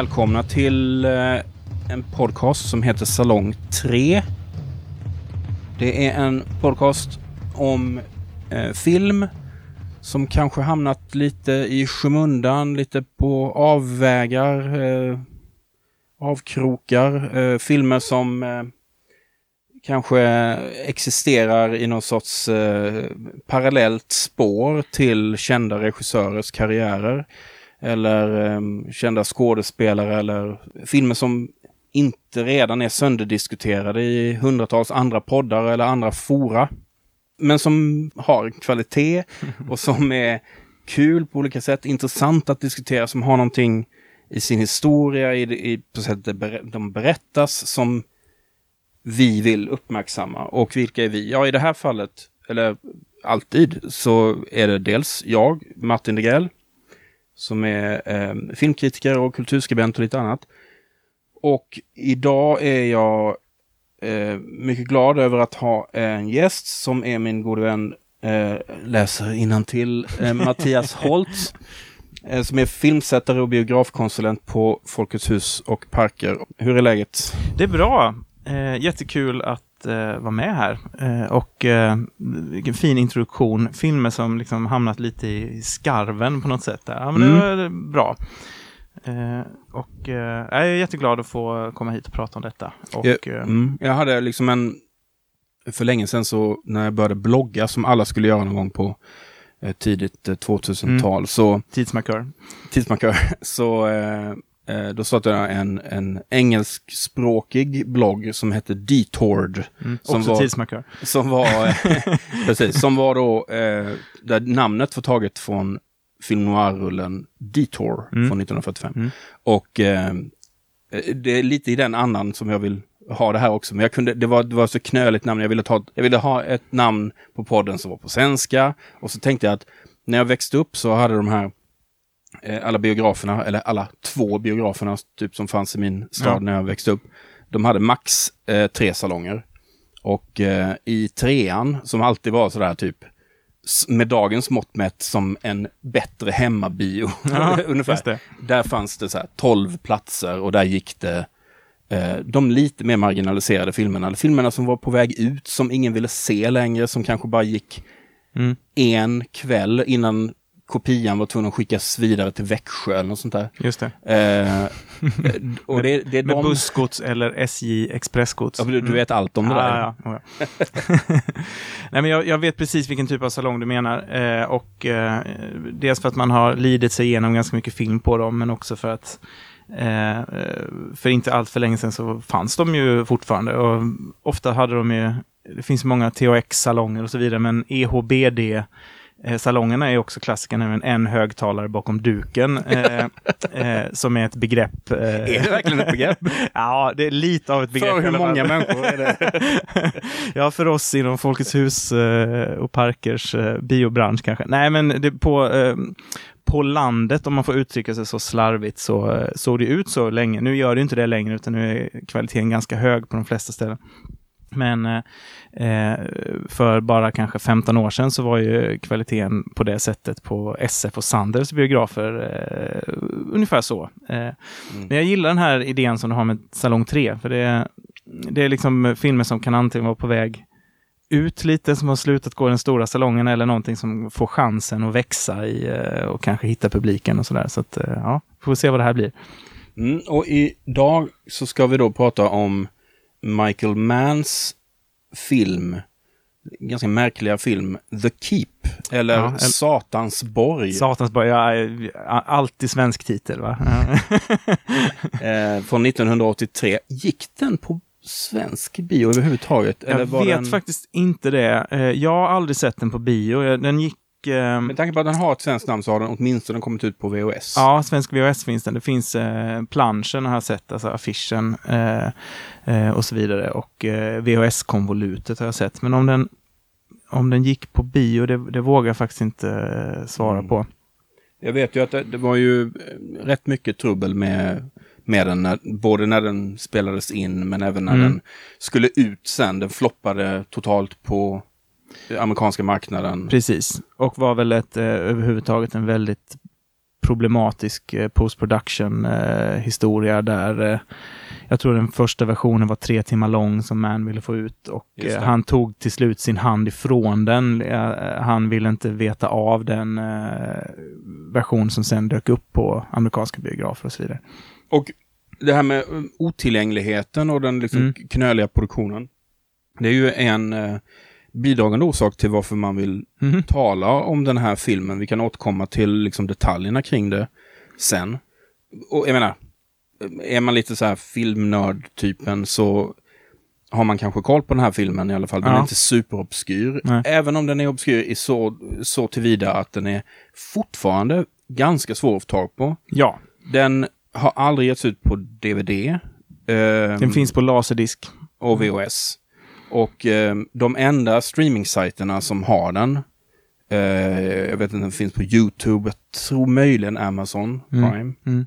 välkomna till eh, en podcast som heter Salong 3. Det är en podcast om eh, film som kanske hamnat lite i skymundan, lite på avvägar, eh, avkrokar. Eh, filmer som eh, kanske existerar i någon sorts eh, parallellt spår till kända regissörers karriärer. Eller eh, kända skådespelare eller filmer som inte redan är sönderdiskuterade i hundratals andra poddar eller andra fora. Men som har kvalitet och som är kul på olika sätt, intressant att diskutera, som har någonting i sin historia, i, i på sättet de berättas som vi vill uppmärksamma. Och vilka är vi? Ja, i det här fallet, eller alltid, så är det dels jag, Martin Degrell, som är eh, filmkritiker och kulturskribent och lite annat. Och idag är jag eh, mycket glad över att ha en gäst som är min gode vän, eh, läser till eh, Mattias Holtz. Eh, som är filmsättare och biografkonsulent på Folkets hus och parker. Hur är läget? Det är bra. Eh, jättekul att eh, vara med här. Eh, och eh, vilken fin introduktion. Filmer som liksom hamnat lite i skarven på något sätt. Där. Ja, men mm. det var bra. Eh, och eh, jag är jätteglad att få komma hit och prata om detta. Och, jag, mm, jag hade liksom en... För länge sedan så när jag började blogga som alla skulle göra någon gång på tidigt 2000-tal mm. så... Tidsmarkör. Tidsmarkör. Så Eh, då startade jag en, en engelskspråkig blogg som hette Detord. Mm, som också var, tidsmarkör. Som var, precis, som var då, eh, där namnet var taget från film noir-rullen Detour mm. från 1945. Mm. Och eh, det är lite i den andan som jag vill ha det här också. Men jag kunde, det var, det var så knöligt namn. Jag ville, ta, jag ville ha ett namn på podden som var på svenska. Och så tänkte jag att när jag växte upp så hade de här Eh, alla biograferna, eller alla två biograferna typ som fanns i min stad ja. när jag växte upp. De hade max eh, tre salonger. Och eh, i trean, som alltid var sådär typ med dagens mått mätt som en bättre hemmabio. Ja, ungefär. Där fanns det så här 12 platser och där gick det eh, de lite mer marginaliserade filmerna. Eller filmerna som var på väg ut, som ingen ville se längre, som kanske bara gick mm. en kväll innan kopian var tvungen att skickas vidare till Växjö eller något sånt där. Just det. Eh, och det, det är Med de... bussgods eller SJ expressgods. Ja, du, du vet allt om det där. Ja, ja. Nej, men jag, jag, vet precis vilken typ av salong du menar. Eh, och eh, dels för att man har lidit sig igenom ganska mycket film på dem, men också för att eh, för inte allt för länge sedan så fanns de ju fortfarande. Och ofta hade de ju, det finns många THX-salonger och så vidare, men EHBD Eh, salongerna är också klassiker, nämligen en högtalare bakom duken, eh, eh, som är ett begrepp. Eh, är det verkligen ett begrepp? ja, det är lite av ett begrepp. För hur många människor är det? ja, för oss inom Folkets hus eh, och parkers biobransch kanske. Nej, men det, på, på landet, om man får uttrycka sig så slarvigt, så såg det ut så länge. Nu gör det inte det längre, utan nu är kvaliteten ganska hög på de flesta ställen. Men eh, för bara kanske 15 år sedan så var ju kvaliteten på det sättet på SF och Sanders biografer eh, ungefär så. Eh, mm. Men jag gillar den här idén som du har med Salong 3, för det, det är liksom filmer som kan antingen vara på väg ut lite, som har slutat gå i den stora salongen eller någonting som får chansen att växa i eh, och kanske hitta publiken och sådär. Så att, eh, ja, får vi se vad det här blir. Mm, och idag så ska vi då prata om Michael Manns film, ganska märkliga film, The Keep, eller ja, Satans borg. Satans borg, ja, alltid svensk titel va? eh, från 1983. Gick den på svensk bio överhuvudtaget? Jag vet den... faktiskt inte det. Eh, jag har aldrig sett den på bio. Den gick eh, Med tanke på att den har ett svenskt namn så har den åtminstone kommit ut på VHS. Ja, svensk VHS finns den. Det finns eh, planschen har jag sett, alltså affischen eh, eh, och så vidare. Och eh, VHS-konvolutet har jag sett. Men om den, om den gick på bio, det, det vågar jag faktiskt inte eh, svara mm. på. Jag vet ju att det, det, var ju rätt mycket trubbel med, med den, när, både när den spelades in men även när mm. den skulle ut sen. Den floppade totalt på amerikanska marknaden. Precis, och var väl ett, eh, överhuvudtaget en väldigt problematisk eh, post production eh, historia där eh, jag tror den första versionen var tre timmar lång som Man ville få ut och eh, han tog till slut sin hand ifrån den. Eh, han ville inte veta av den eh, version som sen dök upp på amerikanska biografer och så vidare. Och det här med otillgängligheten och den liksom Mm. knöliga produktionen. Det är ju en bidragande orsak till varför man vill Mhm. tala om den här filmen. Vi kan återkomma till liksom detaljerna kring det sen. Och jag menar, är man lite så här filmnörd-typen så har man kanske koll på den här filmen i alla fall. Den är Ja. inte superobskyr. Nej. Även om den är obskyr i så, så tillvida att den är fortfarande ganska svår att få tag på. Ja, Den har aldrig getts ut på DVD. den finns på laserdisk. och VHS. Och eh, de enda streamingsajterna som har den, eh, jag vet inte om den finns på YouTube, jag tror möjligen Amazon Mm. Prime. Mm.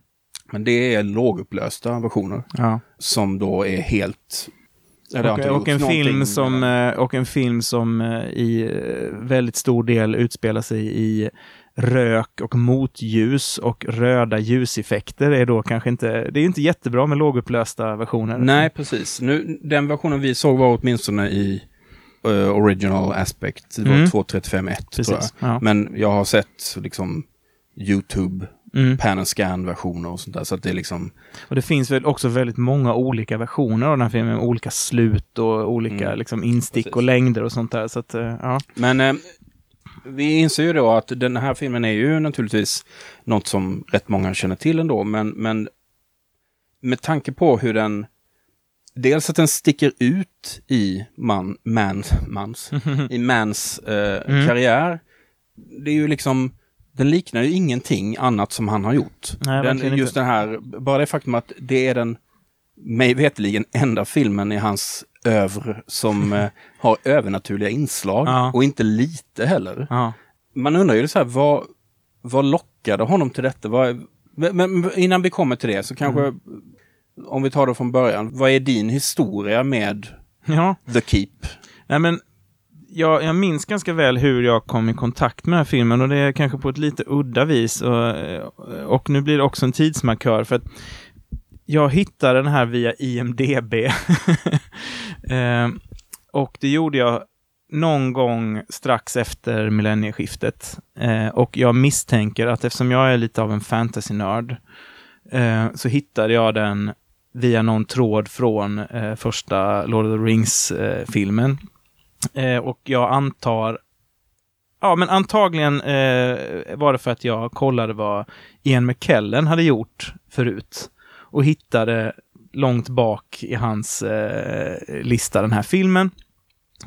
Men det är lågupplösta versioner Ja. som då är helt... Och, och, gjorts en film som, den. eh, och en film som eh, i eh, väldigt stor del utspelar sig i rök och motljus och röda ljuseffekter är då kanske inte, det är inte jättebra med lågupplösta versioner. Nej, precis. Nu, den versionen vi såg var åtminstone i eh, original aspect. Det var Mm. 2.35.1 tror jag. Precis. Ja. Men jag har sett liksom YouTube, Mm. pan and scan-versioner och sånt där. Så att det är liksom... Och det finns väl också väldigt många olika versioner av den här filmen, med olika slut och olika Mm. liksom, instick Precis. och längder och sånt där. Så att, eh, ja. Men eh, vi inser ju då att den här filmen är ju naturligtvis något som rätt många känner till ändå, men, men med tanke på hur den Dels att den sticker ut i man, mans, mans, i mans eh, Mm. karriär. Det är ju liksom, den liknar ju ingenting annat som han har gjort. Nej, den, just inte. den här, bara det faktum att det är den, mig veterligen, enda filmen i hans övre som eh, har övernaturliga inslag. Ja. Och inte lite heller. Ja. Man undrar ju så här, vad, vad lockade honom till detta? Vad, men, innan vi kommer till det så kanske, Mm. om vi tar det från början, vad är din historia med ja. The Keep? Nej, men jag, jag minns ganska väl hur jag kom i kontakt med den här filmen och det är kanske på ett lite udda vis. Och, och nu blir det också en tidsmarkör för att jag hittade den här via IMDB. eh, och det gjorde jag någon gång strax efter millennieskiftet. Eh, och jag misstänker att eftersom jag är lite av en fantasy-nörd eh, så hittade jag den via någon tråd från eh, första Lord of the Rings-filmen. Eh, och jag antar, ja men antagligen eh, var det för att jag kollade vad Ian McKellen hade gjort förut och hittade långt bak i hans eh, lista den här filmen.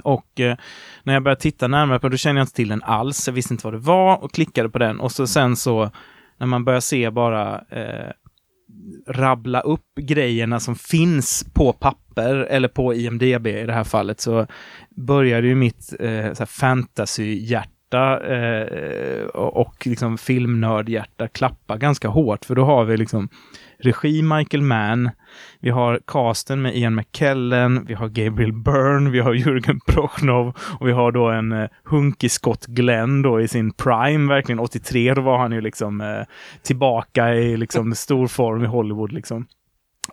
Och eh, när jag började titta närmare på den, då kände jag inte till den alls. Jag visste inte vad det var och klickade på den. Och så sen så, när man börjar se bara eh, rabbla upp grejerna som finns på papper eller på IMDB i det här fallet så började ju mitt eh, fantasy-hjärta eh, och, och liksom filmnördhjärta klappa ganska hårt för då har vi liksom regi Michael Mann, vi har casten med Ian McKellen, vi har Gabriel Byrne, vi har Jürgen Prochnov och vi har då en eh, hunkig Scott Glenn då i sin prime, verkligen 83, då var han ju liksom eh, tillbaka i liksom stor form i Hollywood liksom.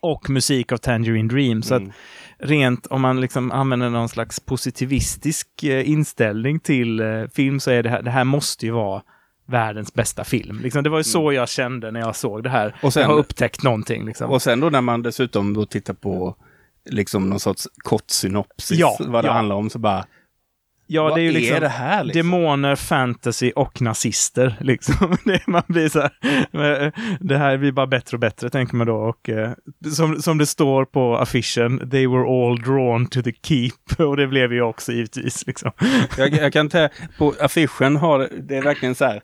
Och musik av Tangerine Dream. Så att Mm. rent om man liksom använder någon slags positivistisk eh, inställning till eh, film så är det här, det här måste ju vara världens bästa film. Liksom, det var ju så jag kände när jag såg det här. Mm. Och sen- jag har upptäckt någonting. Liksom. Och sen då när man dessutom då tittar på liksom någon sorts kort synopsis, Ja, vad det ja. handlar om, så bara, ja, vad det är ju är liksom det här liksom? demoner, fantasy och nazister. Liksom. Det, man blir så här, eh, det här blir bara bättre och bättre, tänker man då. Och, eh, som, som det står på affischen, they were all drawn to the keep. Och det blev jag också givetvis. Liksom. Jag, jag kan ta, på affischen har det är verkligen så här,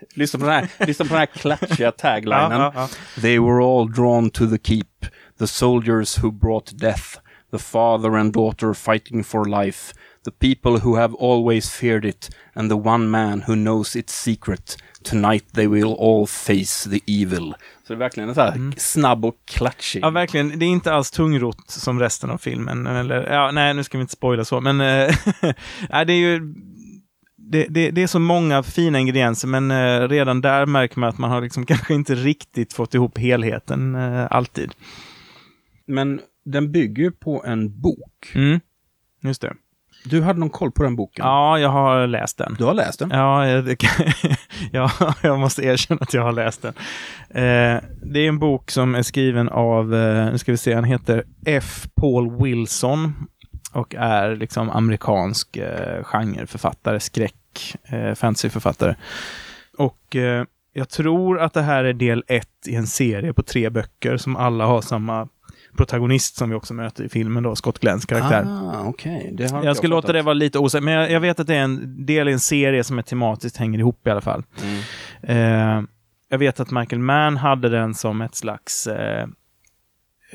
lyssna på den här, lyssna på den här klatschiga taglinen. Ja, ja, They were all drawn to the keep, the soldiers who brought death, the father and daughter fighting for life, the people who have always feared it, and the one man who knows its secret. Tonight they will all face the evil. Så det är verkligen en så här snabb och klatschig. Ja, verkligen. Det är inte alls tungrot som resten av filmen. Eller, ja, nej, nu ska vi inte spoila så, men eh, nej, det är ju det, det, det är så många fina ingredienser, men eh, redan där märker man att man har liksom kanske inte riktigt fått ihop helheten eh, alltid. Men den bygger på en bok. Mm. Just det. Du hade någon koll på den boken? Ja, jag har läst den. Du har läst den? Ja, jag, jag måste erkänna att jag har läst den. Eh, det är en bok som är skriven av, nu ska vi se, han heter F. Paul Wilson och är liksom amerikansk eh, genreförfattare, skräck, eh, fantasyförfattare. Och eh, jag tror att det här är del ett i en serie på tre böcker som alla har samma protagonist som vi också möter i filmen då, Scott Glenns karaktär. Ah, okay. det har jag ska låta det vara lite osäkert, men jag, jag, vet att det är en del i en serie som är tematiskt hänger ihop i alla fall. Mm. Eh, jag vet att Michael Mann hade den som ett slags... Eh,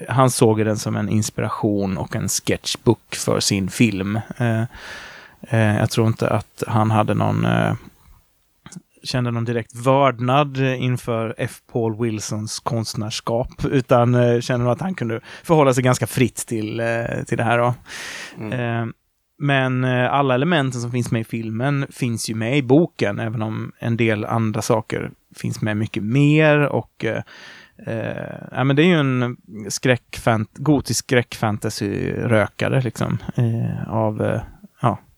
han såg den som en inspiration och en sketchbook för sin film. Eh jag tror inte att han hade någon eh, kände någon direkt vördnad inför F. Paul Wilsons konstnärskap, utan eh, kände att han kunde förhålla sig ganska fritt till, eh, till det här. Då. Mm. Eh, men eh, alla elementen som finns med i filmen finns ju med i boken, även om en del andra saker finns med mycket mer och eh, eh, ja, men det är ju en skräckfant gotisk skräckfantasy-rökare liksom, av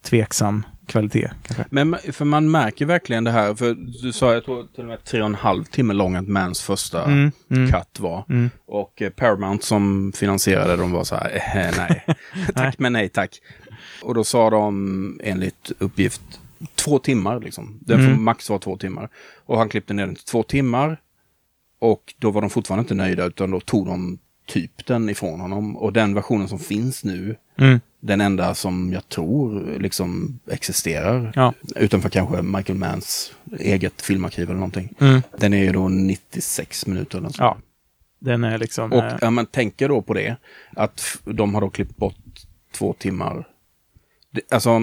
tveksam kvalitet. Kanske. Men för man märker verkligen det här, för du sa jag tror till och med tre och en halv timme lång att Mans första mm, mm, cut var. Mm. Och eh, Paramount som finansierade de var så här, eh, nej, tack men nej tack. Och då sa de enligt uppgift två timmar liksom. Den får mm. max vara två timmar. Och han klippte ner den till två timmar. Och då var de fortfarande inte nöjda utan då tog de typ den ifrån honom. Och den versionen som finns nu, mm. Den enda som jag tror liksom existerar, ja. utanför kanske Michael Manns eget filmarkiv eller någonting. Mm. Den är ju då 96 minuter eller. Ja. Den är liksom... Och ja, man tänker då på det, att de har då klippt bort två timmar. Alltså,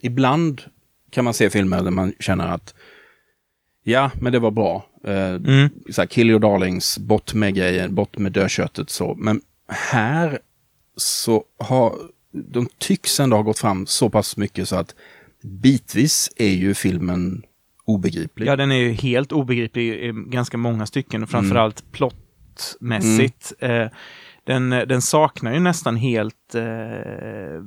ibland kan man se filmer där man känner att ja, men det var bra. Eh, mm. så här, Kill your darlings, bort med grejen, bort med dödköttet så. Men här så har de tycks ändå ha gått fram så pass mycket så att bitvis är ju filmen obegriplig. Ja, den är ju helt obegriplig i ganska många stycken, framförallt mm. plottmässigt. Mm. Eh, den, den saknar ju nästan helt eh,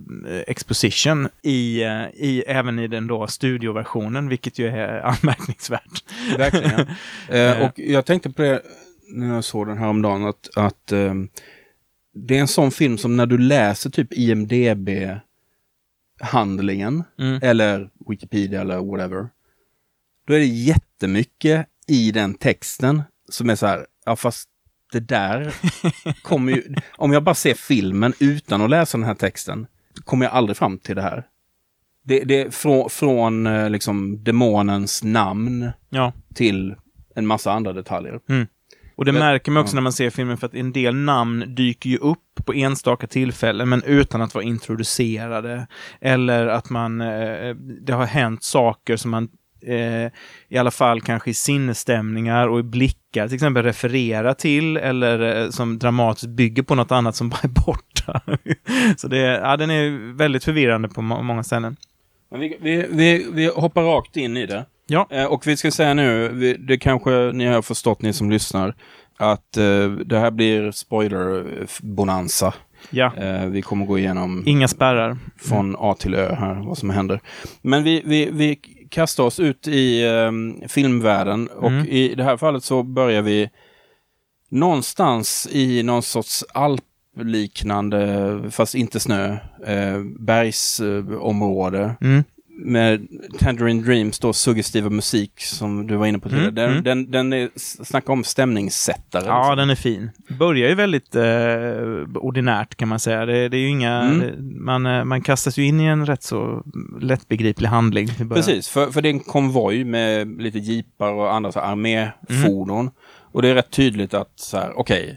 exposition i, eh, i, även i den då studioversionen, vilket ju är anmärkningsvärt. Verkligen. eh, och jag tänkte på det när jag såg den här om dagen att, att eh, det är en sån film som när du läser typ IMDB handlingen mm. eller Wikipedia eller whatever. Då är det jättemycket i den texten som är så här, ja fast det där kommer ju... Om jag bara ser filmen utan att läsa den här texten, kommer jag aldrig fram till det här. Det, det är från, från eh, liksom demonens namn ja. till en massa andra detaljer. Mm. Och det men, märker man också ja. när man ser filmen för att en del namn dyker ju upp på enstaka tillfällen men utan att vara introducerade. Eller att man, eh, det har hänt saker som man eh, i alla fall kanske i sinnesstämningar och i blickar till exempel referera till eller eh, som dramatiskt bygger på något annat som bara är borta. Så det, ja, den är väldigt förvirrande på må många ställen. Vi, vi, vi, vi, hoppar rakt in i det. Ja. Eh, och vi ska säga nu, det kanske ni har förstått ni som lyssnar, att eh, det här blir spoiler-bonanza. Ja. Eh, vi kommer gå igenom... Inga spärrar. Från A till Ö här, vad som händer. Men vi, vi, vi kasta oss ut i um, filmvärlden och mm. i det här fallet så börjar vi någonstans i någon sorts alpliknande, fast inte snö, bergsområde. Mm med Tangerine Dreams då suggestiva musik som du var inne på tidigare. Mm, den, mm. den, den är, snacka om stämningssättare. Ja, liksom. den är fin. Börjar ju väldigt eh, ordinärt kan man säga. Det, det är inga, mm. man, eh, man kastas ju in i en rätt så lättbegriplig handling. Precis, för, för det är en konvoj med lite jeepar och andra så arméfordon. Mm. Och det är rätt tydligt att så här, okej, okay,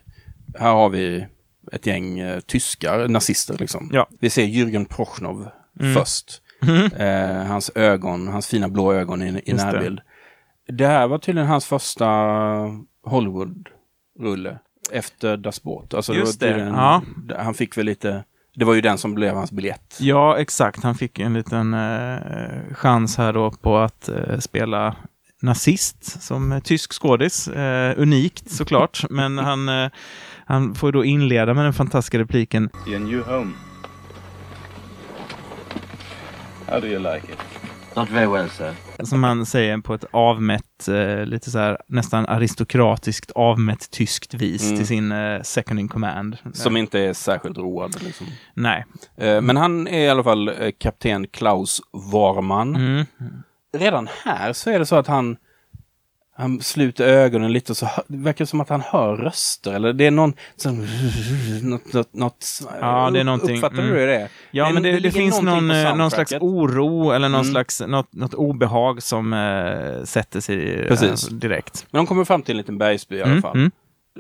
här har vi ett gäng eh, tyskar, nazister liksom. Ja. Vi ser Jürgen Prochnov mm. först. Mm. Eh, hans ögon, hans fina blå ögon i, i närbild. Det. det här var tydligen hans första Hollywood-rulle efter Das Boot. Alltså Just det, ja. Han fick väl lite Det var ju den som blev hans biljett. Ja, exakt. Han fick en liten eh, chans här då på att eh, spela nazist som tysk skådis. Eh, unikt såklart, men han, eh, han får då inleda med den fantastiska repliken. Your new home. How do you like it? Not very well, sir. Som han säger på ett avmätt, eh, lite så här nästan aristokratiskt avmätt tyskt vis Mm. till sin eh, second in command. Som inte är särskilt road. Liksom. Nej. Eh, Men han är i alla fall kapten Klaus Warman. Mm. Redan här så är det så att han han sluter ögonen lite och så det verkar som att han hör röster. Eller det är någon som... Något, något, något, Ja, det är någonting, Uppfattar mm. du det? Ja, Det- men det, det det, finns någon, eh, någon slags oro eller någon Mm. slags, något, något obehag som eh, sätter sig Precis. direkt. Men de kommer fram till en liten bergsby i alla Mm, fall. mm.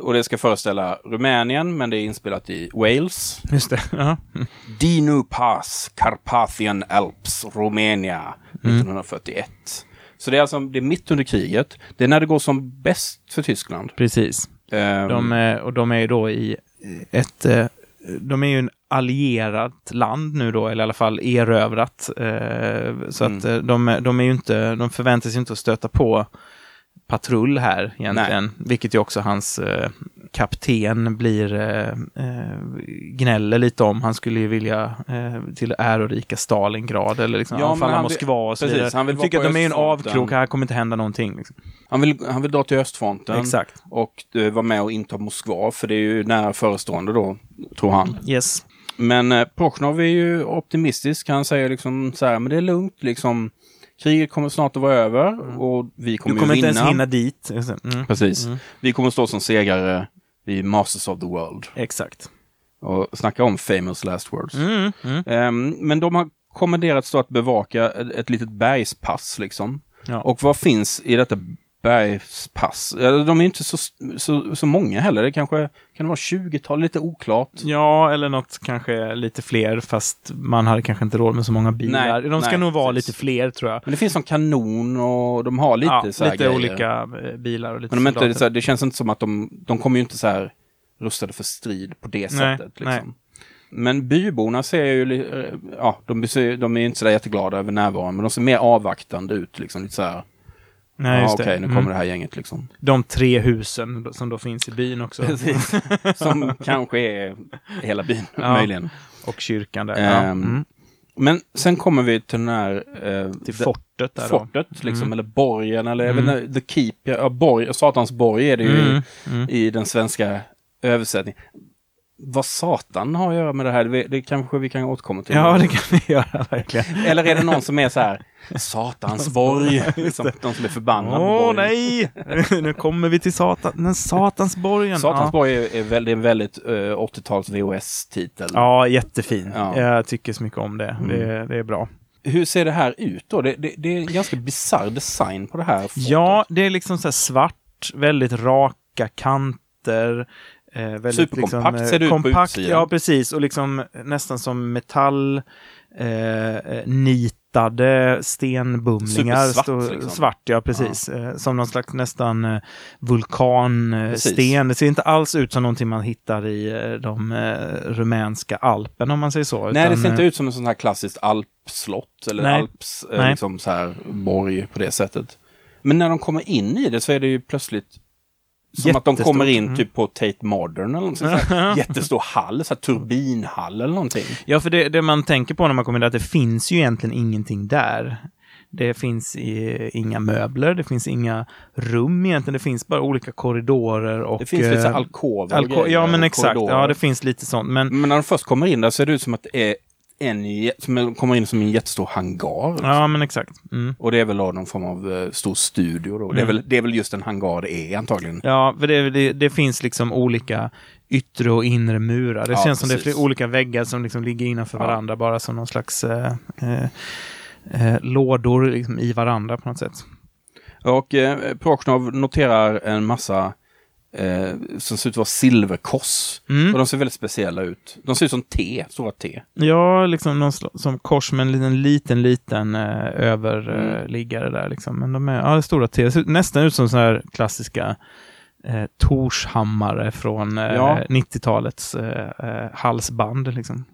Och det ska föreställa Rumänien, men det är inspelat i Wales. Just det. Ja. Dinu Pass, Carpathian Alps, Rumänien, 1941. Så det är alltså det är mitt under kriget. Det är när det går som bäst för Tyskland. Precis. Ehm, De, är- och de är ju då i ett... eh, De är ju en allierat land nu då, eller i alla fall erövrat. eh, Så att Mm. eh, de, de är ju inte... De förväntar sig inte att stöta på patrull här egentligen. Vilket ju också hans eh, kapten blir eh, eh, gnäller lite om. Han skulle ju vilja eh, till ärorika Stalingrad eller liksom Ja, anfalla Moskva och så precis, vidare. han vill tycker att de är en avkrok, här kommer inte hända någonting. Liksom. han, vill, han vill dra till östfronten Exakt. och eh, vara med och inta Moskva, för det är ju nära förestående då, tror han. Yes. Men eh, Prochnov är ju optimistisk. Han säger liksom så här, men det är lugnt, liksom. Kriget kommer snart att vara över och vi kommer, Du kommer ju inte vinna. ens hinna dit. Mm. Precis. Mm. Vi kommer stå som segrare vid Masters of the World. Exakt. Och snacka om famous last words. Mm. Mm. Ehm, men de har kommenderats då att bevaka ett, ett litet bergspass liksom. Ja. Och vad finns i detta bergspass? De är inte så, så, så många heller. Det kanske kan det vara 20-tal, lite oklart. Ja, eller något kanske lite fler, fast man hade kanske inte råd med så många bilar. Nej, de ska nej, nog vara precis. lite fler, tror jag. Men det finns som kanon och de har lite ja, så här lite grejer. olika eh, bilar och lite Men de är inte, soldater. så här, det känns inte som att de, de kommer ju inte så här rustade för strid på det Nej, sättet. Liksom. Men byborna ser ju, eh, ja, de, de är inte så där jätteglada över närvaron, men de ser mer avvaktande ut. Liksom, lite så här, Nej, just okej, det. nu kommer Mm. det här gänget liksom. De tre husen som då finns i byn också. Precis. Som kanske är hela byn, Ja. möjligen. och kyrkan där. ja. Ehm, Mm. Men sen kommer vi till den här... Eh, Till fortet där då. fortet, liksom, Mm. eller borgen, eller Mm. inte, the keep, ja, borg, satans borg är det ju Mm. Mm. i, i den svenska översättningen. Vad satan har att göra med det här, det, det kanske vi kan återkomma till. Ja, det kan vi göra verkligen. Eller är det någon som är så här, satans borg, liksom, de som är förbannade. Åh nej! nu kommer vi till satan, den satansborgen. Satans ja. borg är, är väldigt, väldigt eh, 80-tals VHS-titel. ja, jättefin. Ja. Jag tycker så mycket om det. Mm. Det, det är bra. Hur ser det här ut då? Det, det, det är en ganska bisarr design på det här fortet. Ja, det är liksom så svart, väldigt raka kanter. Eh, väldigt Superkompakt liksom, eh, ser det ut på kompakt, utsidan. Ja, precis. Och liksom nästan som metall eh, eh, nitade stenbumlingar. Supersvart, liksom. Svart, ja precis. Eh, som någon slags nästan eh, vulkansten. Det ser inte alls ut som någonting man hittar i eh, de eh, rumänska alperna om man säger så. Nej, det utan, ser inte eh, ut som en sån här klassiskt alpslott eller Nej. alps, eh, Nej. liksom så här borg på det sättet. Men när de kommer in i det så är det ju plötsligt som att de kommer in Mm. typ på Tate Modern eller något sånt där. Jättestor hall, så turbinhall eller någonting. Ja, för det, det man tänker på när man kommer in är att det finns ju egentligen ingenting där. Det finns i, inga möbler, det finns inga rum egentligen, det finns bara olika korridorer och... Det finns lite så eh, alkover alko- Ja, men exakt. korridorer. Ja, det finns lite sånt. Men, Men när de först kommer in där ser det ut som att det är en, som kommer in som en jättestor hangar. liksom. ja, men exakt. Mm. Och det är väl någon form av eh, stor studio då. Det, är Mm. väl, det är väl just en hangar det är antagligen. Ja, för det, det, det finns liksom olika yttre och inre murar. Det Ja, känns som det är precis. flera olika väggar som liksom ligger innanför Ja. varandra, bara som någon slags eh, eh, eh, lådor liksom i varandra på något sätt. Och eh, Prochnov noterar en massa eh, som ser ut att vara silverkors. Mm. Och de ser väldigt speciella ut. De ser ut som T, stora T. Ja, liksom någon som kors med en liten, liten, liten eh, överliggare Mm. där liksom. Men de är, ja, stora T. Det ser nästan ut som sådana här klassiska eh, Torshammare från eh, Ja. 90-talets eh, eh, halsband. Liksom.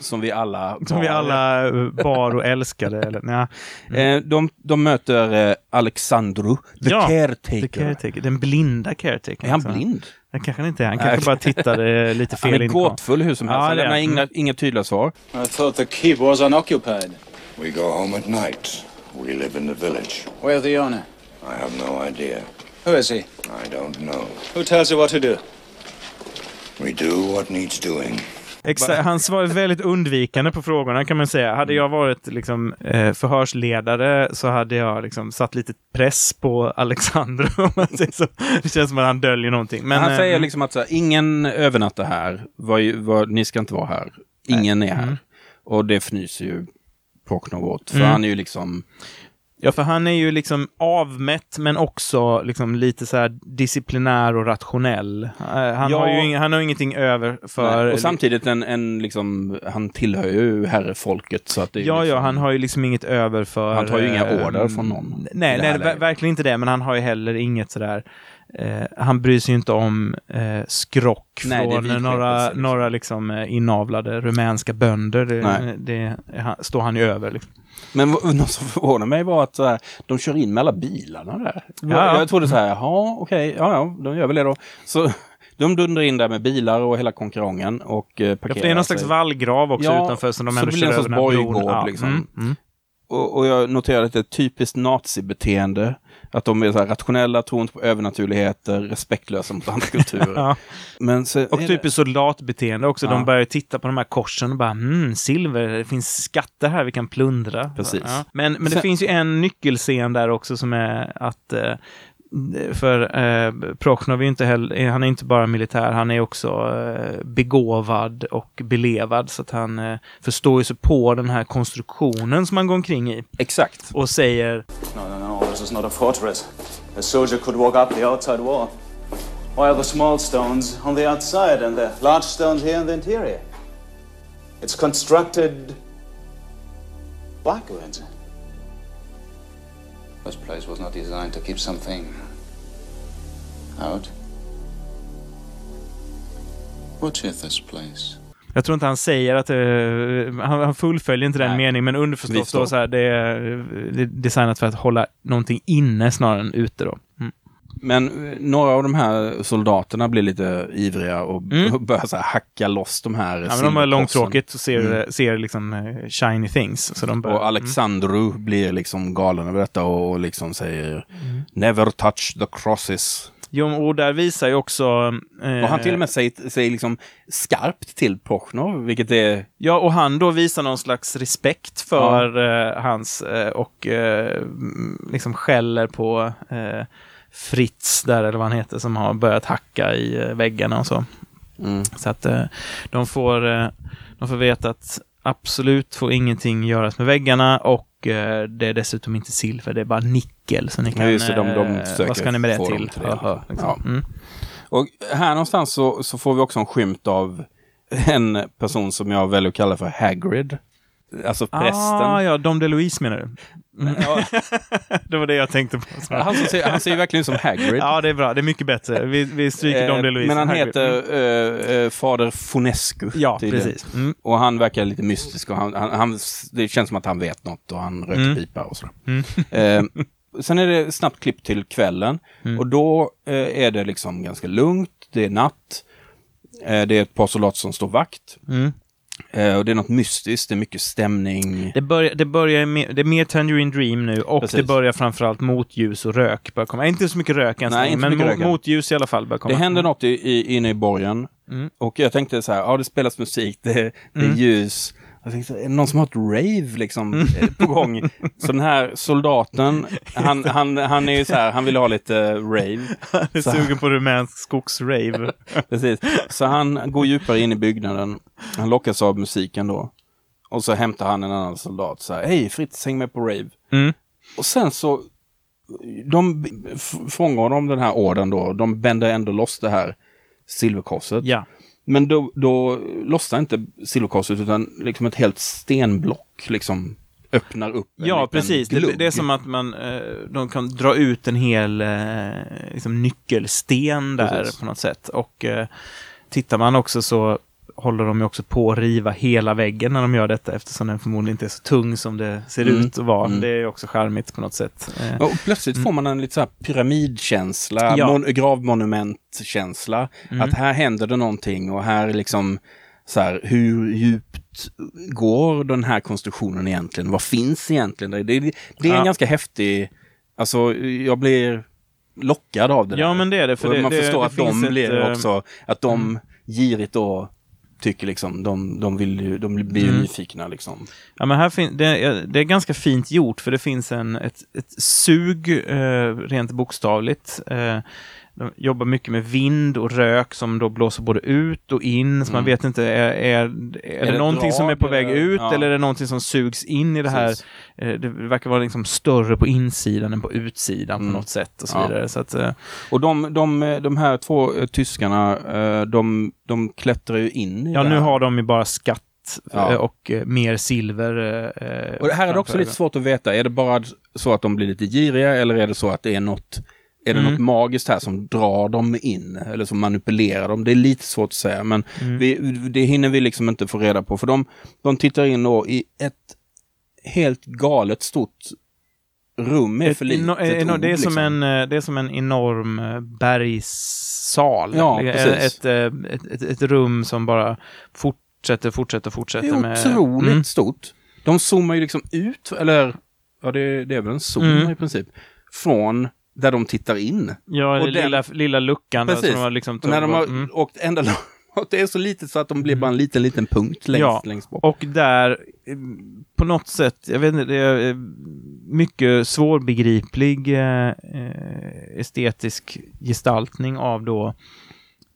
Som vi alla Som vi bar. alla eh, bar och älskade. Eller, nja, Eh, de, de möter eh, Alexandru, the Ja, caretaker. the caretaker, den blinda caretaker. Är han alltså. blind? Det kanske han inte är. Han kanske bara tittade lite fel Han är gåtfull hur som helst. Ja, Han lämnar inga, inga tydliga svar. I thought the keep was unoccupied. We go home at night. We live in the village. Where's the owner? I have no idea. Who is he? I don't know. Who tells you what to do? We do what needs doing. Exakt, han svarar väldigt undvikande på frågorna kan man säga. Hade jag varit liksom, eh, förhörsledare så hade jag liksom, satt lite press på Alexander. Det känns som att han döljer någonting. Men, han eh, säger liksom att så här, ingen övernattar här. Vad, vad, ni ska inte vara här. Ingen är här. Och det fnyser ju Prochnov åt. För Mm. han är ju liksom... Ja, för han är ju liksom avmätt men också liksom lite så disciplinär och rationell. Eh, Han, Ja. har ju ing- han har ingenting över för... Nej, och samtidigt en, en liksom, han tillhör ju herrefolket så att det Ja, liksom, ja, han har ju liksom inget över för... Han tar ju inga eh, order från någon Nej, nej verkligen inte det, men han har ju heller inget sådär... Eh, han bryr sig ju inte om eh, skrock Nej, det från några, några liksom, eh, inavlade rumänska bönder. Det, det han, står han ju över. Liksom. Men något som förvånar mig var att här, de kör in med alla bilarna där. Ja. Jag trodde så här, jaha, okej, ja, ja, de gör väl det då. Så de dundrar in där med bilar och hela konkurrengen och eh, Ja, parkerar för det är någon slags vallgrav också Ja, utanför som de ändå det kör över den här bron. liksom. Mm, mm. Och, och jag noterade att det är ett typiskt nazibeteende. Att de är så rationella, tror inte på övernaturligheter, respektlösa mot andra kulturer. Ja. Men så Och typiskt soldatbeteende också. Ja. De börjar titta på de här korsen och bara hmm, silver, det finns skatter här vi kan plundra. Precis. Ja. Men, men det Sen- finns ju en nyckelscen där också som är att eh, för eh, Prochnov är ju inte heller, han är inte bara militär, han är också eh, begåvad och belevad. Så att han eh, förstår ju sig på den här konstruktionen som han går omkring i. Exakt. Och säger No, no, no. This is not a fortress. A soldier could walk up the outside wall. Why are the small stones on the outside and the large stones here in the interior? It's constructed backwards. This place was not designed to keep something out. What is this place? Jag tror inte han säger att det, han, han fullföljer inte den Nej. meningen, men underförstått då. då så här, det är, det är designat för att hålla någonting inne snarare än ute då. Mm. Men eh, några av de här soldaterna blir lite ivriga och Mm. börjar så hacka loss de här Ja, men de har långtråkigt och ser, Mm. ser liksom eh, shiny things. Så de börjar, Och Alexandru blir liksom galen över detta och liksom säger Mm. Never touch the crosses. Jo, och där visar ju också... eh, Och han till och med säger, säger liksom skarpt till Prochnov, vilket är... Ja, och han då visar någon slags respekt för eh, hans eh, och eh, mm, liksom skäller på Fritz där, eller vad han heter, som har börjat hacka i eh, väggarna och så. Mm. Så att eh, de, får, eh, de får veta att absolut får ingenting göras med väggarna och det är dessutom inte silver, det är bara nickel. Så ni kan, Ja, just det, de- de vad ska ni med det till? till det. Haha, liksom. Ja. mm. Och här någonstans så, så får vi också en skymt av en person som jag väljer att kalla för Hagrid. Alltså prästen. Ah, ja, Dom DeLuise menar du? Ja, Det var det jag tänkte på. han, ser, han ser ju verkligen ut som Hagrid. Ja, det är bra. Det är mycket bättre. Vi, vi stryker Dom Eh, DeLuise. Men han Hagrid. heter eh, eh, Fader Fonescu. Ja, tydligen. precis. Mm. Och han verkar lite mystisk och han, han, han, det känns som att han vet något och han röker Mm. pipa och sådär. Eh, sen är det snabbt klipp till kvällen Mm. och då eh, är det liksom ganska lugnt, det är natt, det är ett par soldater som står vakt. Mm. Eh, och det är något mystiskt, det är mycket stämning. Det, börjar, det, börjar med, det är mer Tangerine Dream nu och Precis. det börjar framförallt motljus och rök börjar komma. Inte så mycket rök än så Nej, men mo, rök än. motljus i alla fall börjar komma. Det händer något i, i, inne i borgen. Mm. Och jag tänkte så här, ja det spelas musik, det, det är Mm. ljus. Jag tänkte, är det någon som har ett rave liksom eh, på gång? Så den här soldaten, han, han, han är ju så här, han vill ha lite eh, rave. Han är sugen på rumänsk skogsrave. Precis. Så han går djupare in i byggnaden. Han lockas av musiken då. Och så hämtar han en annan soldat så här, hej Fritz, häng med på rave. Mm. Och sen så, de fångar de den här orden då, de bänder ändå loss det här silverkorset. Ja. Men då, då lossnar inte silverkorset utan liksom ett helt stenblock liksom öppnar upp Ja, precis. Det, det är som att man, eh, de kan dra ut en hel eh, liksom nyckelsten där Precis. på något sätt. Och eh, tittar man också så håller de ju också på att riva hela väggen när de gör detta eftersom den förmodligen inte är så tung som det ser Mm. ut att vara. Mm. Det är också charmigt på något sätt. Eh, Och plötsligt får man en lite så här pyramidkänsla, Ja. mon- gravmonumentkänsla. Mm. Att här händer det någonting och här liksom så här, hur djupt går den här konstruktionen egentligen? Vad finns egentligen? Det, det, det är en Ja. ganska häftig, alltså jag blir lockad av det Ja, där. men det är det. För och det, man förstår att de blir ett, eh, också, att de girigt då tycker liksom, de, de vill de blir Mm. nyfikna liksom. Ja, men här fin- det, är- det är ganska fint gjort för det finns en, ett, ett sug, eh, rent bokstavligt. Eh, de jobbar mycket med vind och rök som då blåser både ut och in. Så man Mm. vet inte, är, är, är, det det någonting som är på väg eller- ut ja. eller är det någonting som sugs in i det här? Precis. Eh, det verkar vara liksom större på insidan än på utsidan Mm. på något sätt och så Ja. vidare. Så att, eh, Och de, de, de här två eh, tyskarna, de, de klättrar ju in i ja, det nu här. har de ju bara skatt Ja. och mer silver. Och det här är det också lite svårt att veta. Är det bara så att de blir lite giriga eller är det så att det är något är det Mm. något magiskt här som drar dem in eller som manipulerar dem? Det är lite svårt att säga men Mm. vi, det hinner vi liksom inte få reda på för de, de tittar in då i ett helt galet stort rum är för litet eno- eno- ord, det, är som liksom. en, eh, det är som en enorm eh, bergssal. Ja, Det ett, eh, ett, ett, ett rum som bara fortsätter, fortsätter, Det fortsätter är med... otroligt Mm. stort. De zoomar ju liksom ut, eller ja det, det är väl en zoom Mm. i princip, från där de tittar in. Ja, Och den lilla, lilla luckan där Precis. som har liksom... Och när de har Mm. åkt ända långt, och det är så litet så att de blir bara en liten, liten punkt längst, Ja. längst bort. Och där, eh, på något sätt, jag vet inte, det är eh, mycket svårbegriplig eh, eh, estetisk gestaltning av då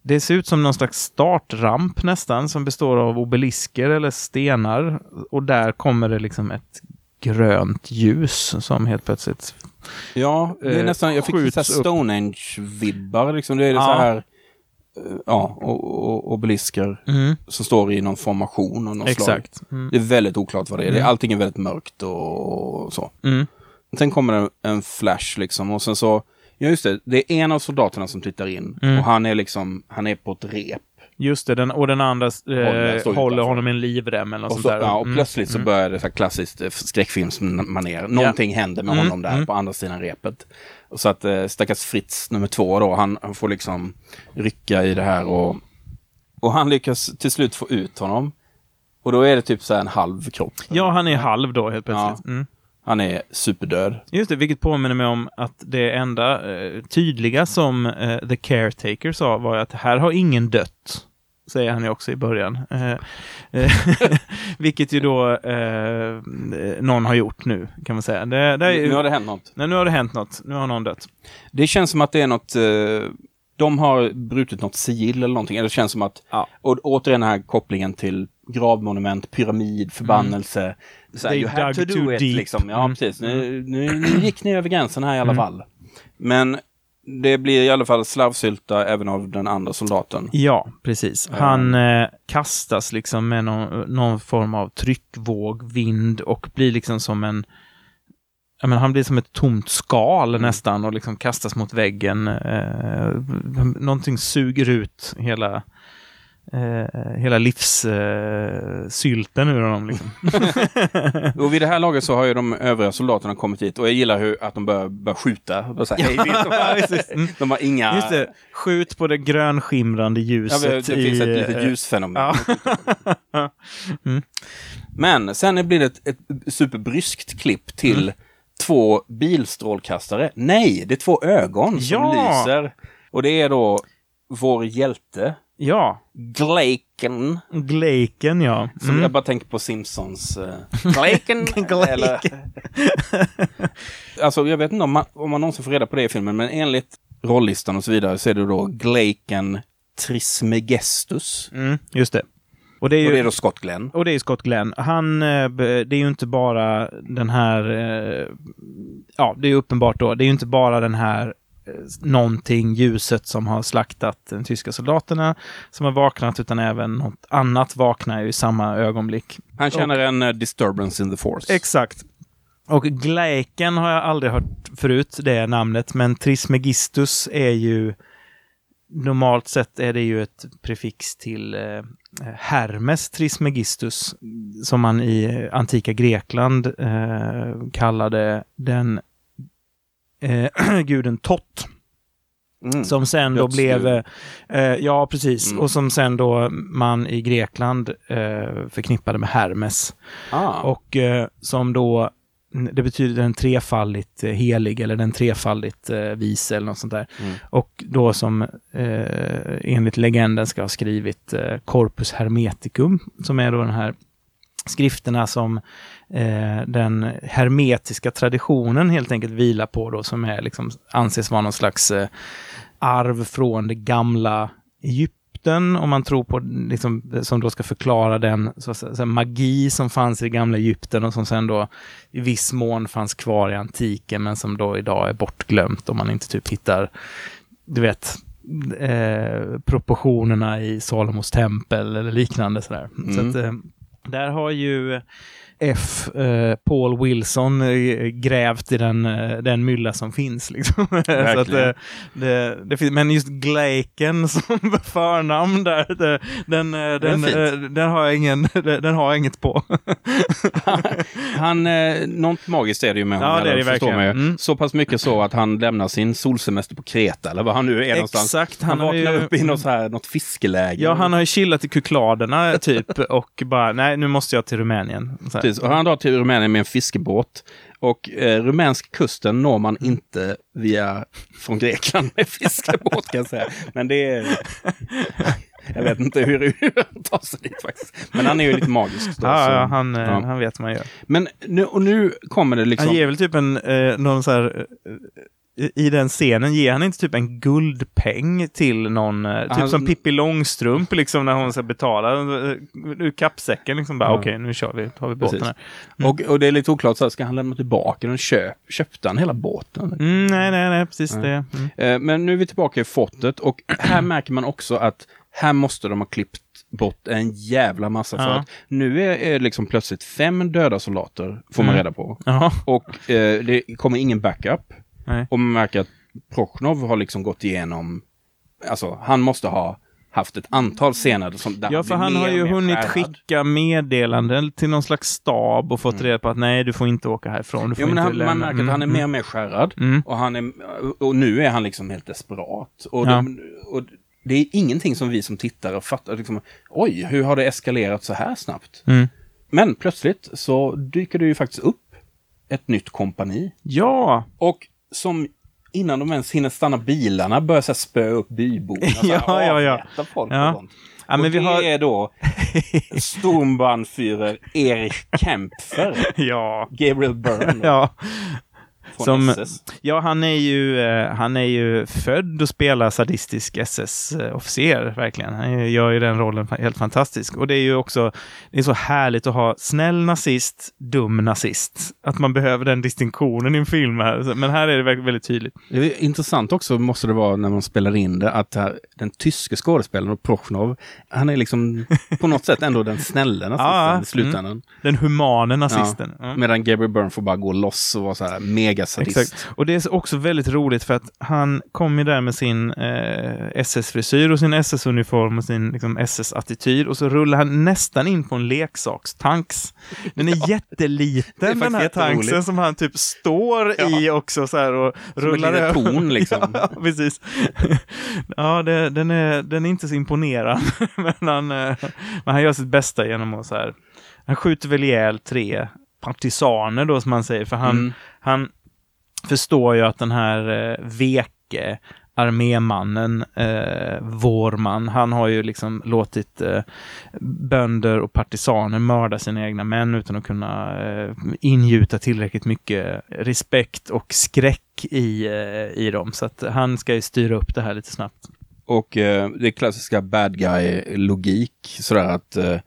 det ser ut som någon slags startramp nästan som består av obelisker eller stenar och där kommer det liksom ett grönt ljus som helt plötsligt... Ja, det är eh, nästan, jag fick. Stonehenge-vibbar liksom. Det är Ja. så här, eh, ja, och, och, obelisker som står i någon formation av något slag. Exakt. Mm. Det är väldigt oklart vad det är. Det är Mm. allting är väldigt mörkt och så. Mm. Sen kommer det en flash liksom och sen så, ja just det, det är en av soldaterna som tittar in Mm. och han är liksom, han är på ett rep. Just det, den, och den andra Håller- eh, håller honom i en livrem eller något Och, sånt så, där. ja, och Mm. plötsligt så Mm. börjar det så här klassiskt eh, skräckfilmsmanér. Någonting händer med Mm, honom där mm. på andra sidan repet. Och så att eh, stackars Fritz nummer två då, han, han får liksom rycka i det här och, och han lyckas till slut få ut honom. Och då är det typ så här en halv kropp. Ja, han är halv då helt plötsligt. Mm. Han är superdöd. Just det, vilket påminner mig om att det enda eh, tydliga som eh, The Caretaker sa var att här har ingen dött. Säger han ju också i början. Eh, eh, vilket ju då eh, någon har gjort nu, kan man säga. Det, det är, Nu har det hänt något. Nej, nu har det hänt något. Nu har någon dött. Det känns som att det är något, eh, de har brutit något sigill eller någonting. Det känns som att, Ja. och återigen den här kopplingen till gravmonument, pyramid, förbannelse. Så här, you had to do it, deep. liksom. Ja, Mm. precis. Nu, nu, nu gick ni över gränsen här i alla Mm. fall. Men det blir i alla fall slarvsylta även av den andra soldaten. Ja, precis. Ja. Han eh, kastas liksom med någon, någon form av tryckvåg, vind och blir liksom som en... Jag menar, han blir som ett tomt skal nästan och liksom kastas mot väggen. Eh, någonting suger ut hela, eh, hela livssylten eh, ur honom. Liksom. Och vid det här laget så har ju de övriga soldaterna kommit hit och jag gillar hur att de börjar, börjar skjuta. Så här, hej. Ja, precis. Mm. de har inga... Just det, skjut på det grönskimrande Ja, ljuset. det, det finns ett i, litet eh, ljusfenomen. Ja. Mm. Men sen blir det ett, ett superbryskt klipp till Mm. två bilstrålkastare. Nej, det är två ögon som Ja! lyser. Och det är då vår hjälte, Ja, Glaken. Glaken ja. Som Mm. jag bara tänker på Simpsons. Uh, Glaken. Eller, alltså jag vet inte om man, om man någonsin får reda på det i filmen, men enligt rollistan och så vidare så är det då Glaken Trismegistus. Mm, just det. Och det är ju... Och det är då Scott Glenn. Och det är Scott Glenn. Han, eh, det är ju inte bara den här, eh, ja det är uppenbart då, det är ju inte bara den här någonting, ljuset som har slaktat de tyska soldaterna som har vaknat, utan även något annat vaknar ju i samma ögonblick. Han känner en uh, disturbance in the force. Exakt. Och Gleiken har jag aldrig hört förut, det namnet, men Trismegistus är ju normalt sett är det ju ett prefix till eh, Hermes Trismegistus, som man i antika Grekland eh, kallade den eh, guden Tot. Mm. Som sen då blev, eh, ja precis, Mm. och som sen då man i Grekland eh, förknippade med Hermes. Ah. Och eh, som då, det betyder den trefaldigt eh, helig eller den trefaldigt eh, vise eller något sånt där. Mm. Och då som eh, enligt legenden ska ha skrivit eh, Corpus Hermeticum, som är då den här skrifterna som eh, den hermetiska traditionen helt enkelt vilar på då, som är liksom, anses vara någon slags eh, arv från det gamla Egypten, om man tror på, liksom, som då ska förklara den så, att säga, magi som fanns i det gamla Egypten och som sen då i viss mån fanns kvar i antiken, men som då idag är bortglömt om man inte typ hittar, du vet, eh, proportionerna i Salomos tempel eller liknande sådär. Så Mm. att, eh, där har ju F. Eh, Paul Wilson eh, grävt i den, eh, den mylla som finns. Liksom. Så att, eh, det, det finns, men just Gleiken som förnamn där, det, den, eh, den, eh, den, har jag ingen, den har jag inget på. Han, något magiskt är det ju med Ja, honom. det är det verkligen. Mm. Så pass mycket så att han lämnar sin solsemester på Kreta, eller vad han nu är någonstans. Exakt, Han, han har vaknar ju- upp i något, så här, något fiskeläger. Ja, han har ju chillat i Kykladerna typ och bara, nej nu måste jag till Rumänien. Precis, och han drar till Rumänien med en fiskebåt. Och eh, rumänsk kusten når man inte via från Grekland med fiskebåt kan jag säga. Men det är... Jag vet inte hur han tar sig dit faktiskt. Men han är ju lite magisk. Då, Ja, ja, han, eh, ja. han vet vad han gör. Men nu, och nu kommer det liksom... Han ger väl typ en, eh, någon så här, eh, i den scenen ger han inte typ en guldpeng till någon, eh, typ Han- som Pippi Långstrump liksom när hon ska betala eh, ur kappsäcken liksom bara Ja. okej nu kör vi, tar vi båten Precis. här. Mm. Och, och det är lite oklart, så här, ska han lämna tillbaka den? Köp, köpte han hela båten? Mm, nej, nej, nej, precis Nej. det. Mm. Eh, Men nu är vi tillbaka i fortet och här märker man också att här måste de ha klippt bort en jävla massa för Ja. att nu är, är liksom plötsligt fem döda soldater, får man Mm. reda på. Jaha, Och eh, det kommer ingen backup. Nej. Och man märker att Prochnov har liksom gått igenom, alltså han måste ha haft ett antal scener som där Ja, för han har ju hunnit skärrad. skicka meddelanden till någon slags stab och fått reda på att nej, du får inte åka härifrån. Du får Jo, men inte han, man märker att Mm, han är mm. mer och mer skärrad. Mm. Och, han är, och nu är han liksom helt desperat. Och, Ja. de, och det är ingenting som vi som tittare fattar. Liksom, Oj, hur har det eskalerat så här snabbt? Mm. Men plötsligt så dyker det ju faktiskt upp ett nytt kompani. Ja, Och som innan de ens hinner stanna bilarna börjar så spöa upp byborna. Ja, ja, ja. Folk Ja. och sånt. Ja, och men vi det har- är då Sturmbannführer Erik Kempfer, ja, Gabriel Byrne ja. Som- SS. Ja, han är ju, eh, han är ju född att spela sadistisk SS-officer, verkligen. Han gör ju den rollen helt fantastisk. Och det är ju också, det är så härligt att ha snäll nazist, dum nazist. Att man behöver den distinktionen i en film här. Men här är det väldigt tydligt. Det är intressant också måste det vara när man spelar in det att den tyske skådespelaren Prochnov, han är liksom på något sätt ändå den snälla nazisten i slutändan. Den humane nazisten. Ja. Medan Gabriel Byrne får bara gå loss och vara så här mega sadist. Exakt. Och det är också väldigt roligt för att han kom ju där med sin eh, SS-frisyr och sin SS-uniform och sin liksom, SS-attityd och så rullar han nästan in på en leksakstanks. Den är jätteliten Det är den här tanksen som han typ står i också så här och Som rullar över. torn liksom. Ja, precis. ja, det, den, är, den är inte så imponerande. men, han, eh, men han gör sitt bästa genom att så här, han skjuter väl ihjäl tre partisaner då som man säger, för han, Mm. han förstår ju att den här eh, veke armémannen, eh, Vårman, han har ju liksom låtit eh, bönder och partisaner mörda sina egna män utan att kunna eh, ingjuta tillräckligt mycket respekt och skräck i, eh, i dem. Så att han ska ju styra upp det här lite snabbt. Och eh, det är klassiska bad guy-logik. Sådär att eh,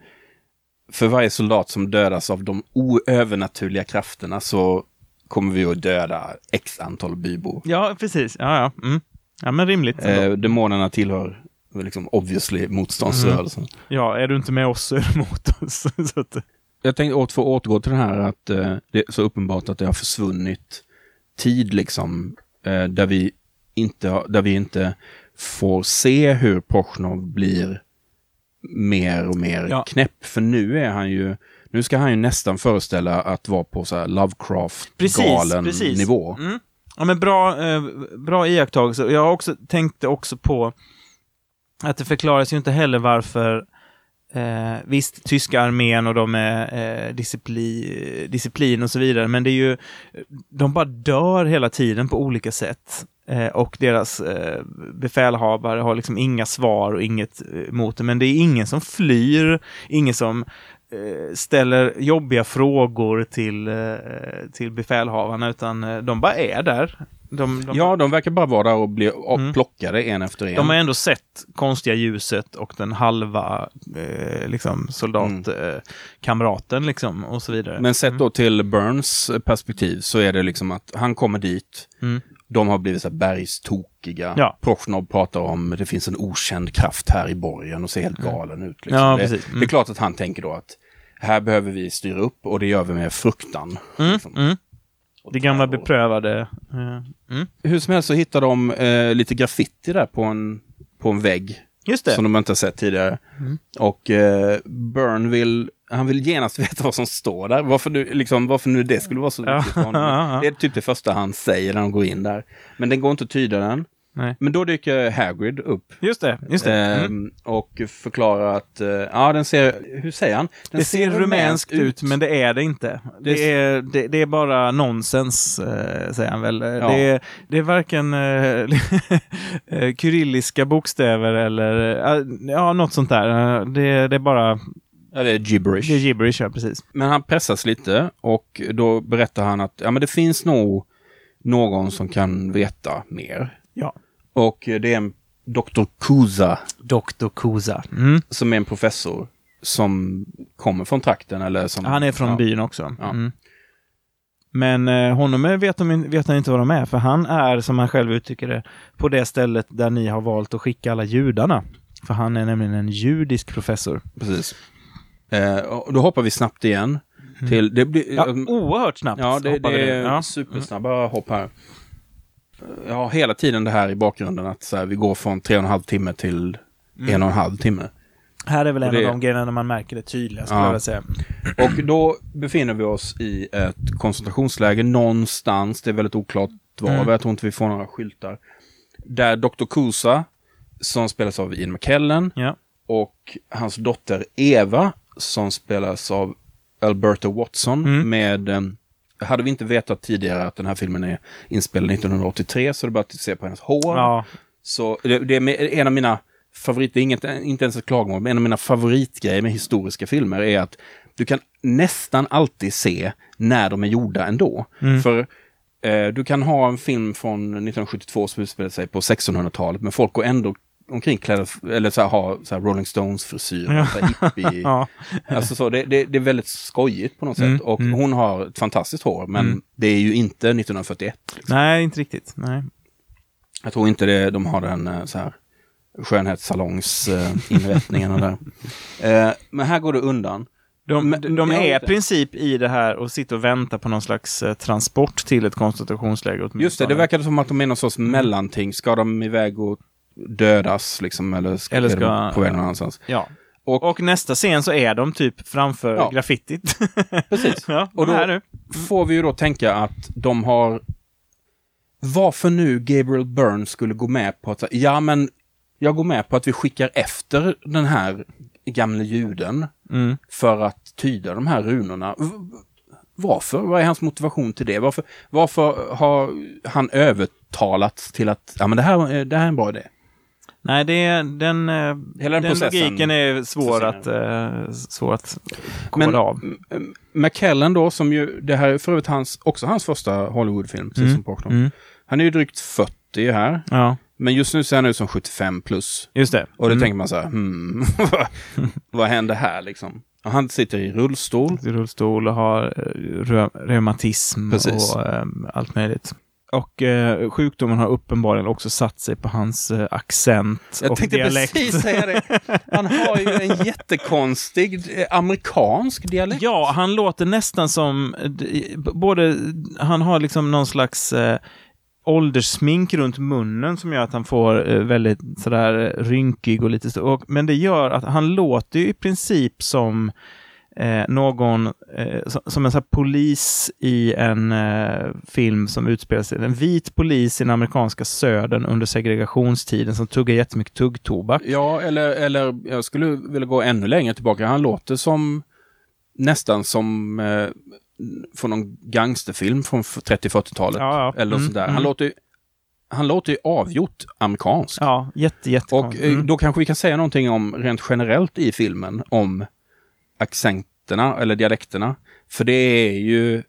för varje soldat som dödas av de oövernaturliga krafterna så kommer vi att döda x antal bybor. Ja, precis. Ja, ja. Mm. ja men rimligt. Eh, demonerna tillhör liksom obviously motståndsrörelsen. Ja, är du inte med oss så är du mot oss. så att, Jag tänkte åter få återgå till det här att eh, det är så uppenbart att det har försvunnit tid liksom eh, där vi inte har- där vi inte får se hur Prochnov blir mer och mer Ja. knäpp. För nu är han ju nu ska han ju nästan föreställa att vara på så här Lovecraft-galen precis. nivå. Mm. Ja, men bra, eh, bra iakttagelse. Jag har också, tänkte också på att det förklaras ju inte heller varför Eh, visst, tyska armén och de är eh, disciplin, disciplin och så vidare, men det är ju, de bara dör hela tiden på olika sätt. Eh, och deras eh, befälhavare har liksom inga svar och inget eh, mot det, men det är ingen som flyr, ingen som ställer jobbiga frågor till, eh, till befälhavarna, utan eh, de bara är där. De, de, Ja, de verkar bara vara där och bli Mm. plockade en efter en. de har ändå sett konstiga ljuset och den halva eh, liksom, Mm. soldatkamraten liksom, och så vidare. Men sett då till Burns perspektiv så är det liksom att han kommer dit, Mm. De har blivit så här bergstokiga. Ja. Prochnov pratar om det finns en okänd kraft här i borgen och ser helt galen ut. Liksom. Ja, det. Mm. det är klart att han tänker då att här behöver vi styra upp och det gör vi med fruktan. Mm, liksom. mm. Det gamla beprövade. eh, mm. Hur som helst så hittar de eh, lite graffiti där på en, på en vägg. Just det. Som de inte har sett tidigare. Mm. Och eh, Burn vill, han vill genast veta vad som står där. Varför, du, liksom, varför nu det skulle vara så Ja, viktigt för honom. ja, ja. Det är typ det första han säger när de går in där. Men den går inte att tyda den. Nej. Men då dyker Hagrid upp. Just det. Just det. Mm. ehm, Och förklarar att, eh, ja den ser, hur säger han? Den Det ser rumänskt ut, men det är det inte. Det, Det är, det, det är bara nonsens, eh, säger han väl. Det, är, det är varken eh, eh, kyrilliska bokstäver eller eh, ja, något sånt där. Eh, Det, det är bara Ja, det är gibberish. det är gibberish, ja, precis. Men han pressas lite och då berättar han att ja, men det finns nog någon som kan veta mer. Ja. Och det är en Dr. Kuza Dr. Kuza. Mm. som är en professor som kommer från trakten eller som... Han är från ja. byn också. Ja. Mm. Men eh, honom vet, de, vet han inte vad de är, för han är, som han själv uttrycker det, på det stället där ni har valt att skicka alla judarna. För han är nämligen en judisk professor. Precis. Eh, och då hoppar vi snabbt igen till... Det blir, Ja, um, oerhört snabbt ja, det, det är Ja. supersnabba hopp här. Jag har hela tiden det här i bakgrunden att så här, vi går från tre och en halv timme till en och en halv timme. Här är väl en det- av de grejerna när man märker det tydligast, Ja. jag vilja säga. Och då befinner vi oss i ett koncentrationsläger någonstans. Det är väldigt oklart var. Mm. Jag tror inte vi får några skyltar. Där Dr. Kusa, som spelas av Ian McKellen, Ja. och hans dotter Eva, som spelas av Alberta Watson, Mm. med... eh, hade vi inte vetat tidigare att den här filmen är inspelad 1983, så det är bara att se på hennes hår. ja. Så det, det är en av mina favorit, det är inget, inte ens ett klagomål, men en av mina favoritgrejer med historiska filmer är att du kan nästan alltid se när de är gjorda ändå. Mm. För eh, du kan ha en film från 1972 som utspelar sig på 1600-talet, men folk går ändå omkring klädda, eller så här, har så här Rolling Stones-frisyr, Ja. så här hippie. ja. Alltså så, det, det, det är väldigt skojigt på något sätt. Mm, Och mm. hon har ett fantastiskt hår, men Mm. det är ju inte 1941. Nej, inte riktigt. Nej. Jag tror inte det, de har den eh, så här skönhetssalongsinrättningarna där. Eh, men här går det undan. De, Men- de är i princip i det här och sitter och väntar på någon slags eh, transport till ett koncentrationsläger. Just det, det verkar som att de är någon sorts mellanting. Ska de iväg och dödas liksom? Eller Eller ska- på väg någon annanstans? Ja. Och- Och, nästa scen så är de typ framför Ja. graffitit. Precis. ja, Och då- nu. Får vi ju då tänka att de har... Varför nu Gabriel Byrne skulle gå med på att... Ja, men jag går med på att vi skickar efter den här gamle juden Mm. för att tyda de här runorna. Varför? Vad är hans motivation till det? Varför, varför har han övertalats till att ja, men det, här, är- det här är en bra idé? Nej, det den, eh, Hela den den processen logiken är svår att, eh, svår att Men av. McKellen då, som ju, det här är för övrigt hans, också hans första Hollywoodfilm, precis Mm. som Portnoy. Mm. Han är ju drygt 40 här, Ja, men just nu ser han ut som 75 plus. just det. Och då Mm. tänker man så här, hmm, vad- händer här liksom? Han sitter i rullstol. I rullstol och har eh, reu reumatism Precis. och eh, allt möjligt. Och eh, sjukdomen har uppenbarligen också satt sig på hans eh, accent Jag och tänkte dialekt. precis säga det. Han har ju en jättekonstig eh, amerikansk dialekt. Ja, han låter nästan som både, han har liksom någon slags eh, ålderssmink runt munnen som gör att han får eh, väldigt sådär eh, rynkig och lite så. Och, men det gör att han låter ju i princip som eh, någon, eh, som, som en här polis i en eh, film som utspelar sig, en vit polis i den amerikanska södern under segregationstiden som tuggar jättemycket tuggtobak. Ja, eller, eller jag skulle vilja gå ännu längre tillbaka. Han låter som nästan som eh, från någon gangsterfilm från 30-40-talet. Ja, ja. Eller Mm, sådär. mm. Han låter ju han låter ju avgjort amerikansk. Ja, jätte, jätte Och eh, då kanske vi kan säga någonting om rent generellt i filmen om accenterna eller dialekterna. För det är ju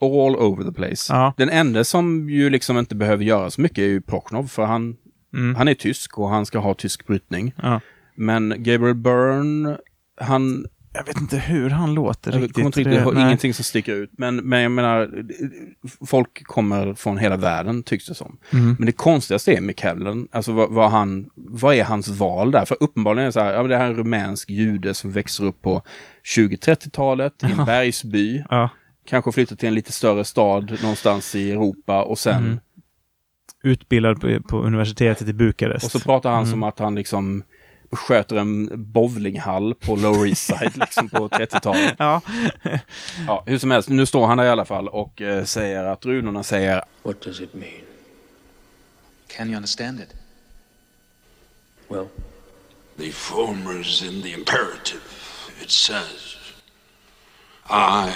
all over the place. Ja. Den enda som ju liksom inte behöver göra så mycket är ju Prochnov för han, Mm. han är tysk och han ska ha tysk brytning. Ja. Men Gabriel Byrne, han... Jag vet inte hur han låter Jag riktigt. inte riktigt Det- ingenting som sticker ut. Men, men jag menar, folk kommer från hela världen tycks det som. Mm. Men det konstigaste är McKellen, alltså vad, vad, han, vad är hans val där? För uppenbarligen är det så här, ja, det här är en rumänsk jude som växer upp på 20-30-talet i en bergsby. Ja. Kanske flyttar till en lite större stad någonstans i Europa och sen Mm. Utbildad på, på universitetet i Bukarest. Och så pratar han Mm. som att han liksom sköter en bowlinghall på Lower East Side liksom på 30-talet. Ja. Ja, hur som helst, nu står han där i alla fall och eh, säger att runorna säger What does it mean? Can you understand it? Well, The former is in the imperative. It says, I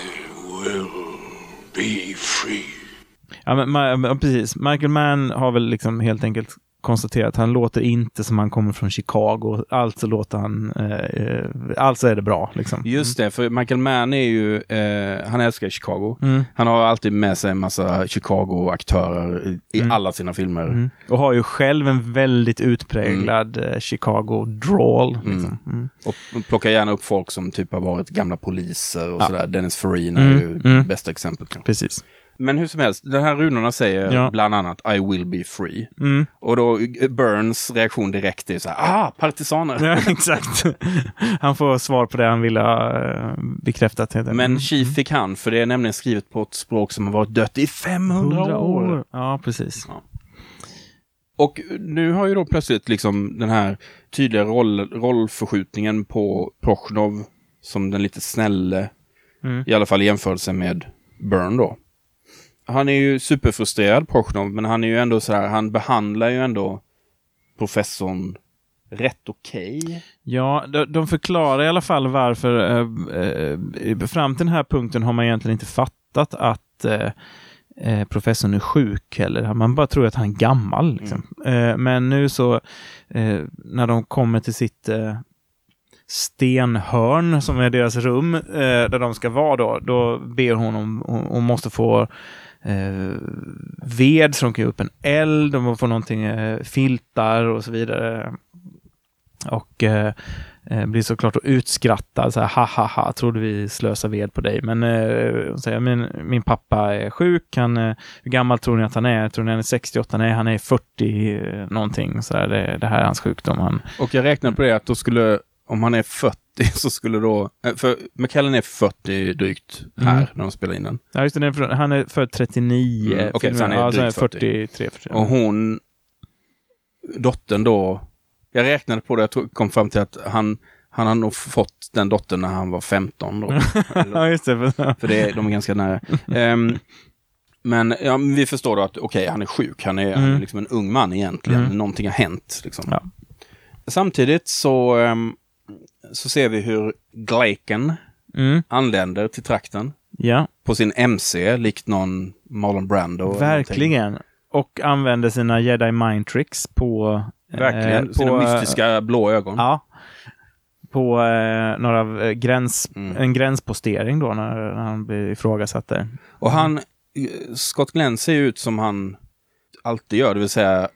will be free. Ja, men, ma- ja, precis. Michael Mann har väl liksom helt enkelt konstaterat att han låter inte som han kommer från Chicago. Alltså låter han... Eh, alltså är det bra. Liksom. Just det, för Michael Mann är ju, eh, han älskar Chicago. Mm. Han har alltid med sig en massa Chicago-aktörer i, i Mm. alla sina filmer. Mm. Och har ju själv en väldigt utpräglad eh, Chicago-drawl. Liksom. Mm. Och plockar gärna upp folk som typ har varit gamla poliser och Ja. sådär. Dennis Farina Mm, är ju mm. bästa exemplet. Precis. Men hur som helst, de här runorna säger Ja. bland annat I will be free. Mm. Och då eh, Burns reaktion direkt är så här, ah, partisaner. Ja, exakt. Han får svar på det han ville ha eh, bekräftat. heter. Men Mm. Chief fick han, för det är nämligen skrivet på ett språk som har varit dött i 500 100 år. Ja, precis. Och nu har ju då plötsligt liksom den här tydliga roll, rollförskjutningen på Prochnov som den lite snälle, Mm. i alla fall i jämförelse med Burn då. Han är ju superfrustrerad, Prochnov, men han är ju ändå så här, han behandlar ju ändå professorn rätt okej. Ja, de, de förklarar i alla fall varför. Eh, eh, fram till den här punkten har man egentligen inte fattat att eh, eh, professorn är sjuk heller. Man bara tror att han är gammal. Liksom. Eh, men nu så, eh, när de kommer till sitt stenhörn som är deras rum, där de ska vara då, då ber hon om, hon måste få eh, ved så de kan ge upp en eld, de får någonting, eh, filtar och så vidare. Och eh, eh blir såklart då utskrattad, så här, ha ha ha, trodde vi slösade ved på dig. Men eh, hon säger, min, min pappa är sjuk, han, eh, hur gammal tror ni att han är? Tror ni han är 68? Nej, han är 40 eh, någonting. Så här, det, det här är hans sjukdom. Han, Och jag räknar på det att då skulle, om han är 40 så skulle då, eh, för McKellen är 40 drygt här Mm. när de spelar in den. ja, just det, är han är född 39. Mm, okej, så han är ja, drygt 43, 44. Och hon, dottern då, jag räknade på det, jag tog- kom fram till att han, han har nog fått den dottern när han var 15 då. ja, just det. För det är, de är ganska nära. Ehm, men ja, vi förstår då att okej, han är sjuk. Han är, han är Mm. liksom en ung man egentligen. Mm. Någonting har hänt. Liksom. Ja. Samtidigt så, ehm, så ser vi hur Glaken Mm, anländer till trakten ja, på sin MC, likt någon Marlon Brando. verkligen. Och använder sina jedi mind tricks på... någonting. Verkligen. eh, Sina på, eh, mystiska blå ögon. Ja. På eh, några eh, gräns, Mm. en gränspostering då när, när han blir ifrågasatt där. Och han, Scott Glenn ser ju ut som han alltid gör, det vill säga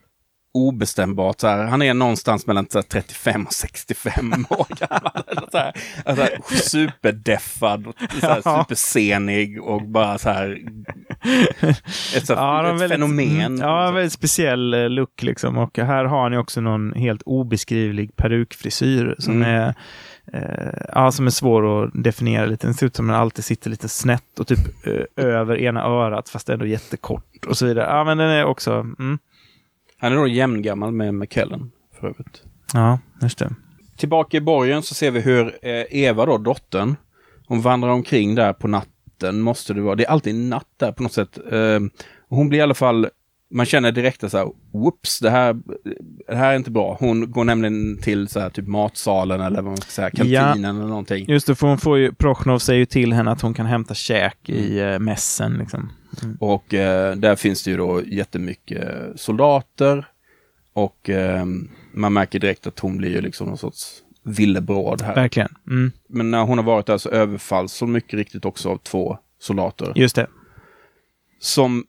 obestämbart. Så här, han är någonstans mellan så här, 35 och 65 år gammal. Så här, alltså, superdeffad, och så här, Ja. supersenig och bara så här... Ett, så, Ja, ett väldigt- fenomen. mm, Ja, väldigt speciell eh, look liksom. Och här har ni också någon helt obeskrivlig perukfrisyr som Mm. är eh, ja, som är svår att definiera lite. Den ser ut som den alltid sitter lite snett och typ eh, över ena örat fast ändå jättekort och så vidare. Ja, men den är också... Mm. Han är då jämngammal med McKellen för övrigt. Ja, just det. Tillbaka i borgen så ser vi hur eh, Eva då, dottern, hon vandrar omkring där på natten, måste det vara. Det är alltid natt där på något sätt. Eh, hon blir i alla fall, man känner direkt att så här, whoops, det här, det här är inte bra. Hon går nämligen till så här, typ matsalen eller vad man ska säga, kantinen eller någonting. Just det, för hon får ju, Prochnov säger ju till henne att hon kan hämta käk i eh, mässen. Liksom. Och eh, där finns det ju då jättemycket soldater. Och eh, man märker direkt att hon blir ju liksom någon sorts villebråd här. Verkligen. Mm. Men när hon har varit där så överfalls hon mycket riktigt också av två soldater. Just det. Som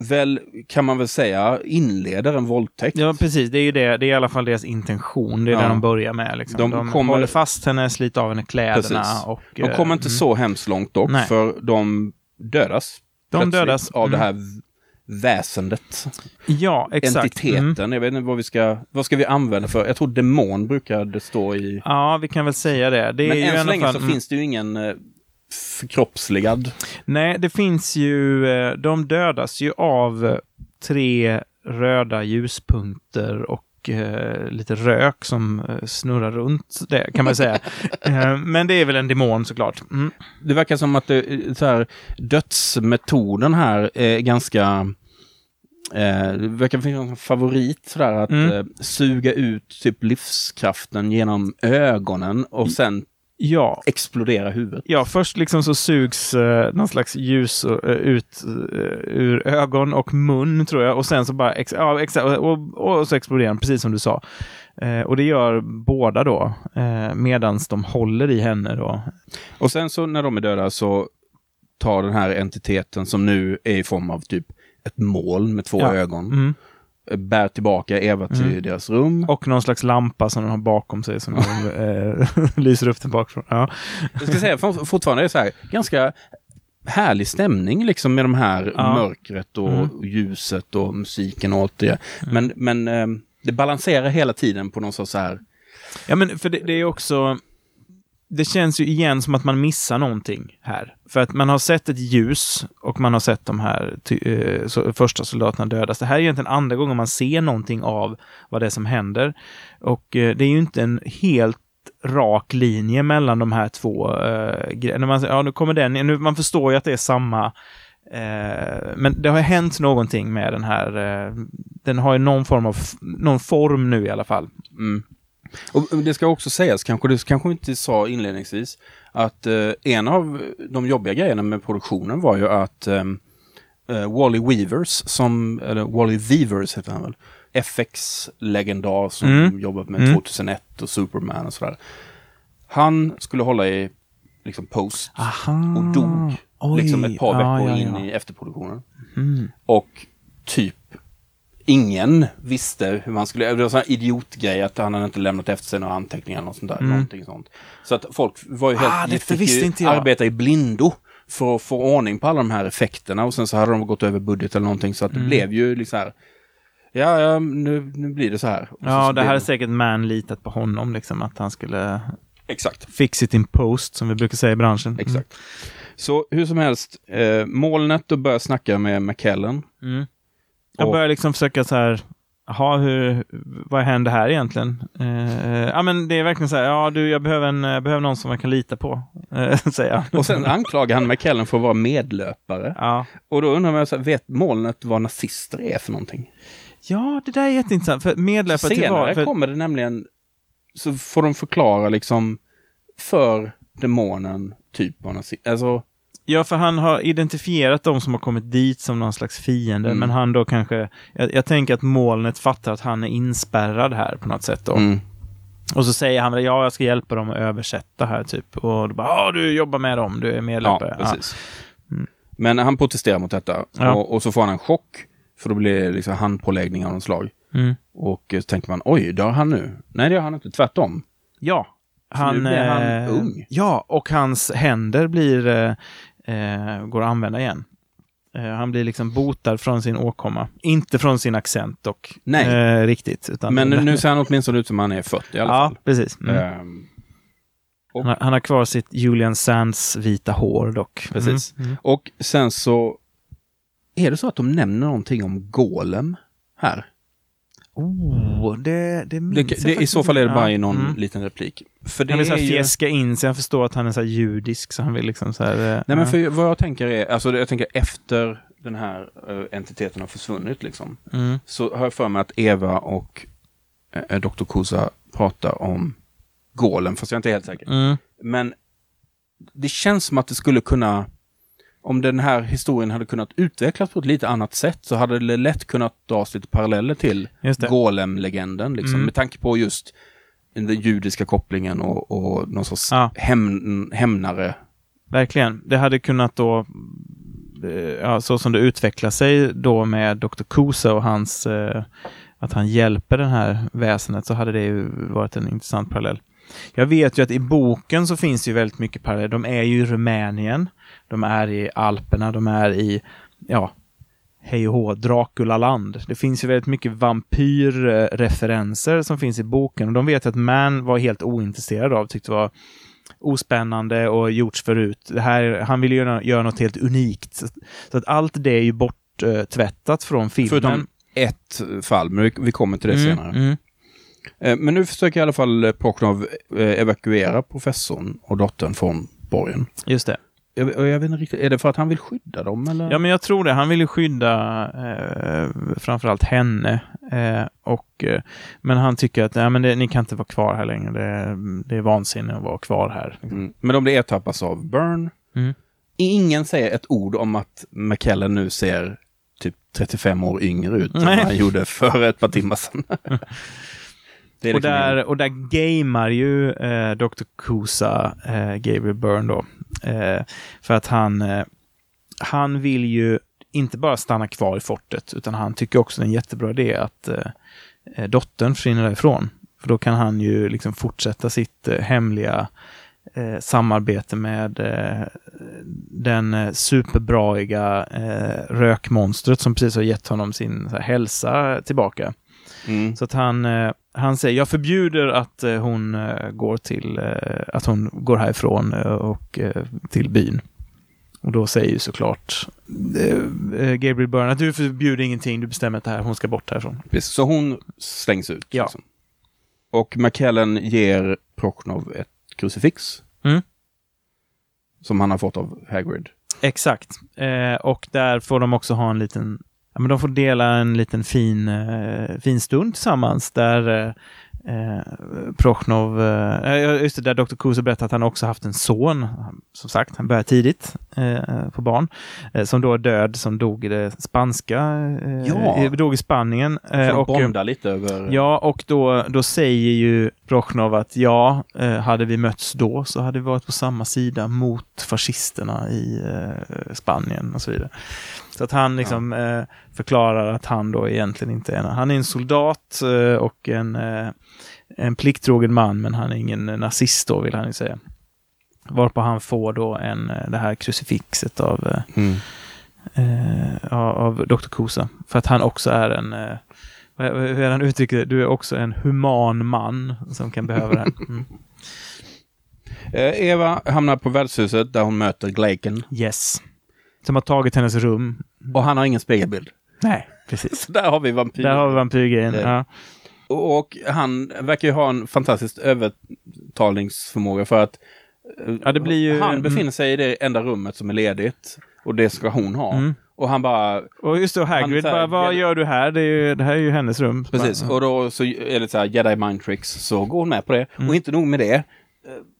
väl, kan man väl säga, inleder en våldtäkt. Ja, precis. Det är ju det. Det är i alla fall deras intention. Det är Ja. det de börjar med. Liksom. De De, kommer- håller fast henne, sliter av henne kläderna. Precis. Och, De kommer inte eh, så hemskt långt dock, Nej. för de dödas. De dödas. Av det Mm. här v- väsendet. Ja, exakt. Mm. Entiteten. Jag vet inte vad vi ska, vad ska vi använda för? Jag tror demon brukar det stå i. Ja, vi kan väl säga det. det Men än så länge fall, så mm. finns det ju ingen eh, förkroppsligad. Nej, det finns ju... eh, De dödas ju av eh, tre röda ljuspunkter och eh, lite rök som eh, snurrar runt det, kan man säga. Eh, Men det är väl en demon såklart. Mm. Det verkar som att det, så här, dödsmetoden här är ganska... Eh, det verkar finnas en favorit sådär att Mm. eh, suga ut typ livskraften genom ögonen och sen Ja, explodera huvudet. Ja, först liksom så sugs eh, någon slags ljus eh, ut eh, ur ögon och mun tror jag och sen så bara, ex ja, exakt, och, och, och så exploderar den, precis som du sa. Eh, och det gör båda då, eh, medans de håller i henne då. Och sen så när de är döda så tar den här entiteten som nu är i form av typ ett moln med två Ja. ögon, Mm. Bär tillbaka Eva till Mm. deras rum. Och någon slags lampa som de har bakom sig som de, eh, lyser upp den bakifrån. Ja. Jag ska säga for- fortfarande är det så här, ganska härlig stämning liksom med de här Ja. mörkret och Mm. ljuset och musiken och allt det. Men, men eh, det balanserar hela tiden på någon sorts så här, Ja, men för det, det är också... Det känns ju igen som att man missar någonting här. För att man har sett ett ljus och man har sett de här eh, så, första soldaterna dödas. Det här är egentligen andra gången man ser någonting av vad det är som händer. Och eh, det är ju inte en helt rak linje mellan de här två eh, grejerna. Man, ja, nu kommer den, nu, man förstår ju att det är samma Eh, men det har hänt någonting med den här. Eh, den har ju någon form av, någon form nu i alla fall. Mm. Och det ska också sägas, kanske det kanske inte sa inledningsvis, att eh, en av de jobbiga grejerna med produktionen var ju att eh, eh, Wally Weavers, som, eller Wally Weavers heter han väl, FX-legendar som Mm. jobbat med Mm. 2001 och Superman och sådär. Han skulle hålla i liksom post Aha. och dog Oj. liksom ett par Ja, veckor ja, in ja. i efterproduktionen. Mm. Och typ ingen visste hur man skulle... Det var en sån här idiotgrej att han hade inte lämnat efter sig några anteckningar eller något sånt där. Mm. Någonting sånt. Så att folk var ju helt... Ah, detta fick ju inte jag. arbeta i blindo för att få ordning på alla de här effekterna och sen så hade de gått över budget eller någonting så att det Mm. blev ju liksom här... Ja, ja nu, nu blir det så här. Och Ja, så det här är säkert man litat på honom, liksom, att han skulle Exakt. fix it in post, som vi brukar säga i branschen. Mm. Exakt. Så hur som helst, eh, molnet och börjar snacka med McKellen. Mm. Jag börjar liksom försöka så här, jaha, hur, vad händer här egentligen? Eh, ja, men det är verkligen så här, ja du, jag behöver, en, jag behöver någon som jag kan lita på, eh, säger jag. Och sen anklagar han McKellen för att vara medlöpare. Ja. Och då undrar man, så här, vet molnet vad nazister är för någonting? ja, det där är jätteintressant, för medlöpare till Senare vad? För, kommer det nämligen, så får de förklara liksom för demonen typ vad nazister, alltså Ja, för han har identifierat de som har kommit dit som någon slags fiende, Mm. men han då kanske... Jag, jag tänker att molnet fattar att han är inspärrad här på något sätt då. mm. Och så säger han ja, jag ska hjälpa dem att översätta här typ. Och då bara, ja, du jobbar med dem, du är ja, medlöpare. precis. Men han protesterar mot detta Ja. och, och så får han en chock, för då blir det liksom handpåläggning av något slag. Mm. Och så tänker man, oj, dör han nu? Nej, det gör han inte. Tvärtom. Ja. Han, nu blir han eh, ung. Ja, och hans händer blir, eh, eh, går att använda igen. Eh, han blir liksom botad från sin åkomma. Inte från sin accent dock. Nej. Eh, riktigt. Utan Men nu ser han åtminstone ut som han är 40 i alla Ja, fall. precis. Mm. Ehm, Han, har, han har kvar sitt Julian Sands vita hår dock. Precis. Mm. Mm. och sen så är det så att de nämner någonting om Golem här. Oh, det, det minns Det, jag det, I faktiskt så fall är det bara i någon mm. liten replik. För det Han vill så är här ju... fjäska in sig. Han förstår att han är så här judisk, så han vill liksom så här... eh, Nej men ja. för vad jag tänker är, alltså jag tänker efter den här eh, entiteten har försvunnit liksom. Mm. Så har jag för mig att Eva och uh, Dr. Kusa pratar om Golem, fast jag är inte helt säker. Mm. Men det känns som att det skulle kunna, om den här historien hade kunnat utvecklas på ett lite annat sätt så hade det lätt kunnat dras lite paralleller till. Golem-legenden. Liksom, Mm. Med tanke på just den judiska kopplingen och, och någon sorts Ja. hämn, hämnare. Verkligen. Det hade kunnat då, eh, ja, så som det utvecklar sig då med Dr. Kusa och hans, eh, att han hjälper det här väsendet, så hade det ju varit en intressant parallell. Jag vet ju att i boken så finns det ju väldigt mycket paralleller. De är ju i Rumänien, de är i Alperna, de är i, ja, hej och hå, Draculaland. Det finns ju väldigt mycket vampyrreferenser som finns i boken och de vet jag att Man var helt ointresserad av, tyckte det var ospännande och gjorts förut. Det här, han ville göra, göra något helt unikt. Så, att allt det är ju borttvättat från filmen. Förutom ett fall, men vi, vi kommer till det Mm, senare. mm. Eh, Men nu försöker i alla fall eh, Proknov eh, evakuera professorn och dottern från borgen. Just det. Jag, jag vet inte riktigt, är det för att han vill skydda dem eller? Ja, men jag tror det. Han vill ju skydda eh, framförallt henne. Eh, och, eh, men han tycker att nej, men det, ni kan inte vara kvar här längre. Det, det är vansinne att vara kvar här. Mm. Men de blir ertappas av Burn. Mm. Ingen säger ett ord om att McKellen nu ser typ 35 år yngre ut än han gjorde för ett par timmar sedan. är Och liksom där, och där gamar ju eh, Dr. Kusa eh, Gabriel Byrne då. Eh, för att han, eh, han vill ju inte bara stanna kvar i fortet, utan han tycker också det är en jättebra idé att eh, eh, dottern försvinner därifrån. För då kan han ju liksom fortsätta sitt hemliga eh, samarbete med eh, den eh, superbraiga rökmonstret som precis har gett honom sin här, hälsa tillbaka. Mm. Så att han, han säger, jag förbjuder att eh, hon eh, går till, eh, att hon går härifrån och till byn. Och då säger ju såklart Gabriel Byrne att du förbjuder ingenting, du bestämmer att det här, hon ska bort härifrån. Precis, så hon slängs ut. Ja. Liksom. Och McKellen ger Proknov ett krucifix. Mm. Som han har fått av Hagrid. Exakt. Eh, och där får de också ha en liten, ja men de får dela en liten fin, eh, fin stund tillsammans där eh, eh, Prochnov, eh, just det, där Dr. Kuso berättar att han också haft en son. Som sagt, han började tidigt eh, på barn. Eh, som då är död, som dog i det spanska, eh, Ja. dog i Spanien. Eh, och, bondar lite över... Ja, och då, då säger ju Prochnov att ja, eh, hade vi mötts då så hade vi varit på samma sida mot fascisterna i eh, Spanien och så vidare. Så att han liksom eh, förklarar att han då egentligen inte är han är en soldat och en, en plikttrogen man, men han är ingen nazist då, vill han ju säga. Varpå han får då en, det här krucifixet av, Mm. eh, av Dr. Kosa. För att han också är en, hur är han uttrycker det? Du är också en human man som kan behöva det. här. Mm. Eh, Eva hamnar på värdshuset där hon möter Glaken. Yes. Som har tagit hennes rum. Och han har ingen spegelbild. Nej, precis. Så där har vi vampyr. Där har vi vampyrgrejen. Ja. Och han verkar ju ha en fantastisk övertalningsförmåga för att eh, Ja, ju- han mm. befinner sig i det enda rummet som är ledigt. Och det ska hon ha. Mm. Och han bara, Och just då, Hagrid Han- bara, vad gör du här? Det, ju, det här är ju hennes rum. precis. Bara, Och då så är det så här jedi mind tricks. Så går hon med på det. Mm. Och inte nog med det.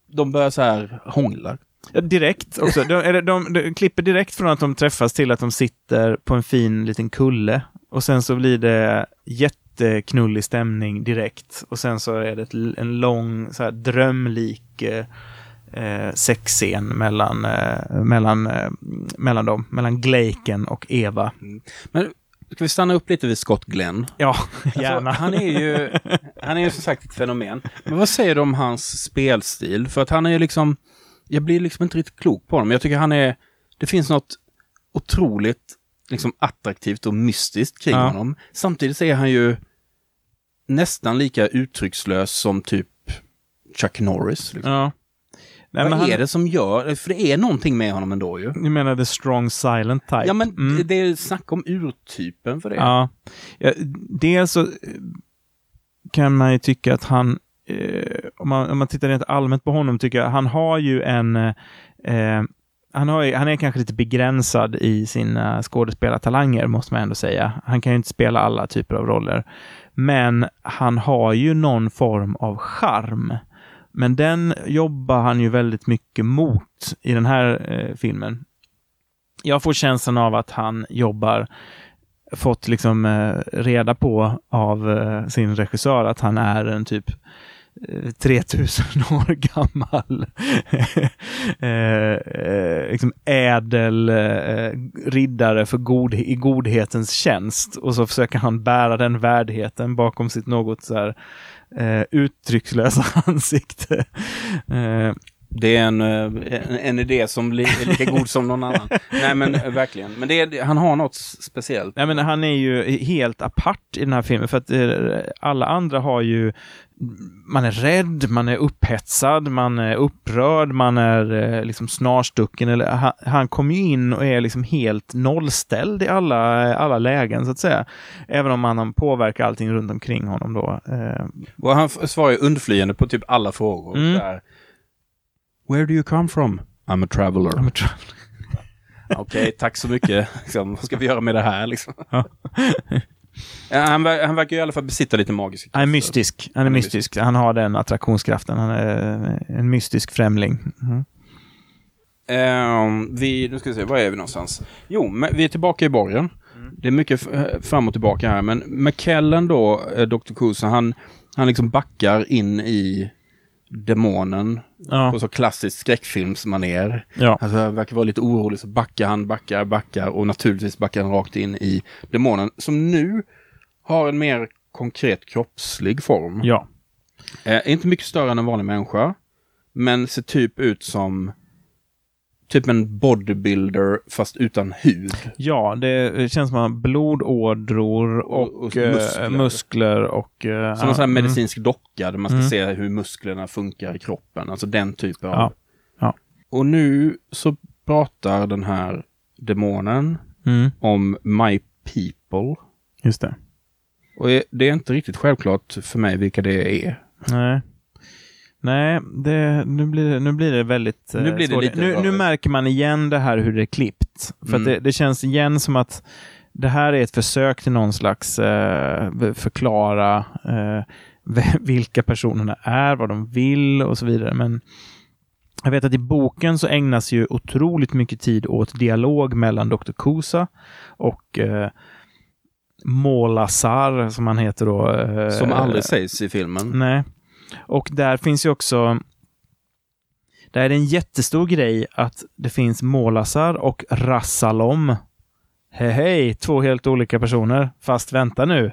De börjar så här hångla. Ja, direkt också. De, eller de, de klipper direkt från att de träffas till att de sitter på en fin liten kulle. Och sen så blir det jätteknullig stämning direkt. Och sen så är det ett, en lång så här, drömlik eh, sexscen mellan, eh, mellan, eh, mellan dem. Mellan Glaken och Eva. Men ska vi stanna upp lite vid Scott Glenn? Ja, Alltså, gärna. han är ju, han är ju som sagt ett fenomen. Men vad säger du om hans spelstil? För att han är ju liksom, jag blir liksom inte riktigt klok på honom. Jag tycker han är, det finns något otroligt liksom attraktivt och mystiskt kring Ja. honom. Samtidigt så är han ju nästan lika uttryckslös som typ Chuck Norris. Liksom. ja. Nej, vad han, är det som gör, för det är någonting med honom ändå ju. Ni menar the strong silent type? Ja men Mm. det är snack om urtypen för det. Ja. ja. Dels så eh, kan man ju tycka att han, eh, om, man, om man tittar rent allmänt på honom, tycker jag han har ju en eh, eh, han, har, han är kanske lite begränsad i sina skådespelartalanger, måste man ändå säga. Han kan ju inte spela alla typer av roller. Men han har ju någon form av charm. Men den jobbar han ju väldigt mycket mot i den här eh, filmen. Jag får känslan av att han jobbar fått liksom eh, reda på av eh, sin regissör att han är en typ eh, 3000 år gammal eh, eh, liksom ädel eh, riddare för god, i godhetens tjänst. Och så försöker han bära den värdigheten bakom sitt något så här eh, uttryckslösa ansikte. Eh, det är en, eh, en, en idé som li, är lika god som någon annan. Nej men eh, verkligen. Men det är, han har något speciellt. Nej, men han är ju helt apart i den här filmen för att eh, alla andra har ju man är rädd, man är upphetsad, man är upprörd, man är liksom snarstucken. Eller, han, han kommer ju in och är liksom helt nollställd i alla, alla lägen så att säga. Även om han påverkar allting runt omkring honom då. Och han svarar ju undflyende på typ alla frågor. Mm. Här, Where do you come from? I'm a traveler. I'm a tra- Okej, tack så mycket. Liksom, vad ska vi göra med det här liksom? Ja. Han, ver- han verkar ju i alla fall besitta lite magiska han är mystisk. Han är Han är mystisk. Han har den attraktionskraften. Han är en mystisk främling. Mm. Ehm, vi, nu ska vi se, var är vi någonstans? Jo, men vi är tillbaka i borgen. Mm. Det är mycket f- fram och tillbaka här, men McKellen då, eh, Dr. Kusa, han, han liksom backar in i demonen Ja. på så klassiskt skräckfilmsmanér. ja. Alltså han verkar vara lite orolig, så backar han, backar, backar och naturligtvis backar han rakt in i demonen som nu har en mer konkret kroppslig form. Ja. Eh, inte mycket större än en vanlig människa, men ser typ ut som typ en bodybuilder fast utan hud. Ja, det känns som blodådror och, Och- och eh, muskler. muskler. och... eh, Som en sån här mm. medicinsk docka där man ska Mm. se hur musklerna funkar i kroppen. Alltså den typen av... Ja. Ja. Och nu så pratar den här demonen Mm, om My People. just det. Och det är inte riktigt självklart för mig vilka det är. Nej. Nej, det, nu, blir det, nu blir det väldigt... eh, Nu blir det lite nu, nu märker man igen det här hur det är klippt. För Mm. det, det känns igen som att det här är ett försök till någon slags eh, förklara eh, vilka personerna är, vad de vill och så vidare. Men jag vet att i boken så ägnas ju otroligt mycket tid åt dialog mellan Dr. Kusa och eh, Molasar, som han heter då. eh, Som aldrig sägs i filmen. Nej. Och där finns ju också... Där är det en jättestor grej att det finns Molasar och Rassalom. Hej hej, två helt olika personer. Fast vänta nu.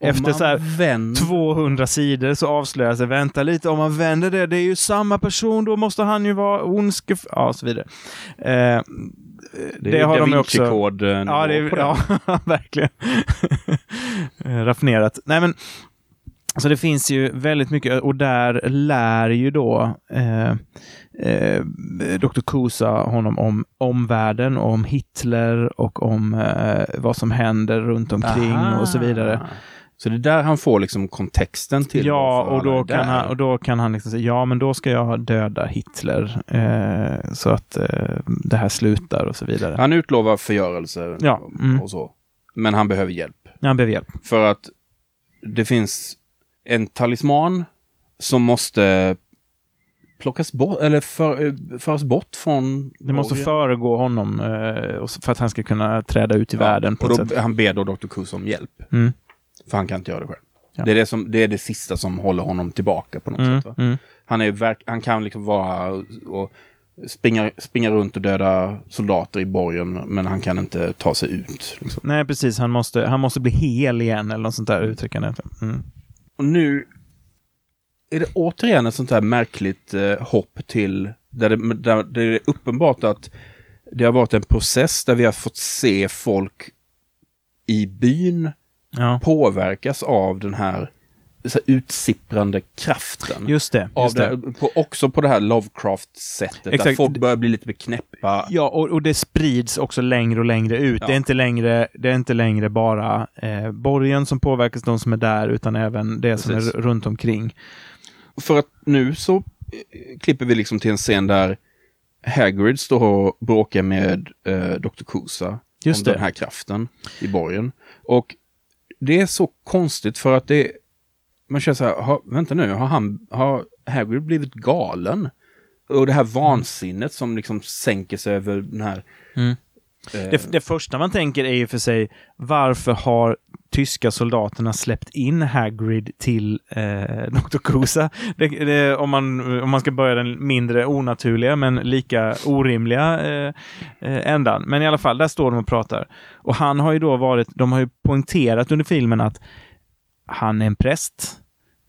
Efter man så vänder- 200 sidor så avslöjas det, vänta lite, om man vänder det, det är ju samma person, då måste han ju vara ondskef... Ja, och så vidare. Eh, Det, det har de ju också... Eh, Ja, det är, ja verkligen. Raffinerat. Nej, men så det finns ju väldigt mycket och där lär ju då eh, eh, Dr. Kusa honom om omvärlden, och om Hitler och om eh, vad som händer runt omkring Aha. och så vidare. Så det är där han får liksom kontexten till Ja, och då, kan där. han, och då kan han liksom säga, ja men då ska jag döda Hitler eh, så att eh, det här slutar och så vidare. Han utlovar förgörelse Ja, mm. och så. Men han behöver hjälp. Han behöver hjälp. För att det finns en talisman som måste plockas bort, eller för, föras bort från... Det måste borgen. föregå honom eh, för att han ska kunna träda ut i Ja, världen på och då. Han ber då Dr. Kus om hjälp. Mm. För han kan inte göra det själv. Ja. Det, är det, som, det är det sista som håller honom tillbaka på något Mm. sätt. Mm. Han, är verk, han kan liksom vara och springa, springa runt och döda soldater i borgen, men han kan inte ta sig ut. Liksom. Nej, precis. Han måste, han måste bli hel igen eller något sånt där uttryckande. Mm. Och nu är det återigen ett sånt här märkligt eh, hopp till där det, där det är uppenbart att det har varit en process där vi har fått se folk i byn Ja, påverkas av den här, så utsipprande kraften. just det. Just det. det. På, också på det här Lovecraft-sättet. Där Exakt. folk börjar bli lite beknäppa. Ja, och, och det sprids också längre och längre ut. Ja. Det, är inte längre, det är inte längre bara eh, borgen som påverkas, de som är där, utan även det som Precis. är runt omkring. För att nu så eh, klipper vi liksom till en scen där Hagrid står och bråkar med eh, Dr. Kusa Just om det. den här kraften i borgen. Och det är så konstigt för att det man känner så här, har, vänta nu, har, han, har Hagrid blivit galen? Och det här vansinnet som liksom sänker sig över den här... Mm. eh, Det, det första man tänker är ju för sig, varför har tyska soldaterna släppt in Hagrid till eh, Dr. Kusa? Det, det, om, man, om man ska börja den mindre onaturliga men lika orimliga eh, eh, ändan. Men i alla fall, där står de och pratar. Och han har ju då varit, de har ju poängterat under filmen att han är en präst.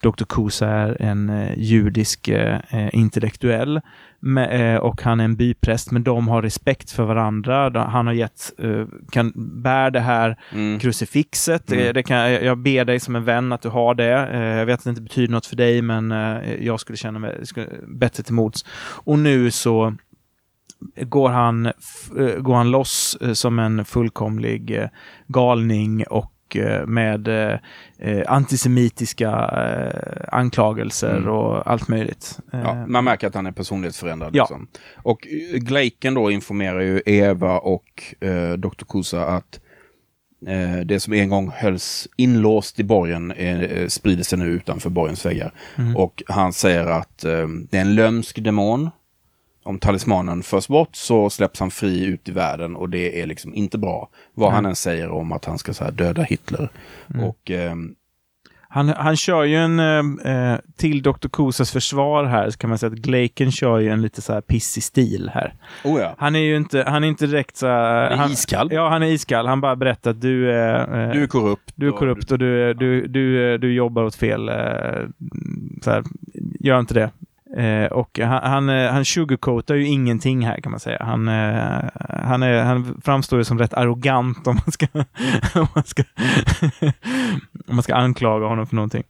Dr. Kusa är en eh, judisk eh, eh, intellektuell med, eh, och han är en bypräst, men de har respekt för varandra. De, han har gett, eh, kan bär det här mm, krucifixet. Mm. Eh, Det kan, jag ber dig som en vän att du har det. Jag vet att det inte betyder något för dig, men jag skulle känna mig skulle, bättre till mods. Och nu så går han, går han loss som en fullkomlig galning och med eh, eh, antisemitiska eh, anklagelser Mm. och allt möjligt. Eh, Ja, man märker att han är personlighetsförändrad. Ja. Liksom. Och eh, Glaken då informerar ju Eva och eh, Dr. Kusa att eh, det som en gång hölls inlåst i borgen eh, sprider sig nu utanför borgens väggar. Mm. Och han säger att eh, det är en lömsk demon. Om talismanen förs bort så släpps han fri ut i världen och det är liksom inte bra. Vad Mm. han än säger om att han ska så här, döda Hitler. Och ehm, Han, han kör ju en, eh, eh, till Dr. Kusas försvar här, så kan man säga att Glaken kör ju en lite så här pissig stil här. oh ja, Han är ju inte, han är inte direkt så här, han är iskall. Ja, han är iskall. Han bara berättar att du är, eh, Du är korrupt. du är och- korrupt och du, du, du, du jobbar åt fel. Eh, så här, gör inte det. Eh, och han, han, eh, han sugarcoatar ju ingenting här kan man säga. Han, eh, han, är, han framstår ju som rätt arrogant om man ska, om man ska, om man ska anklaga honom för någonting.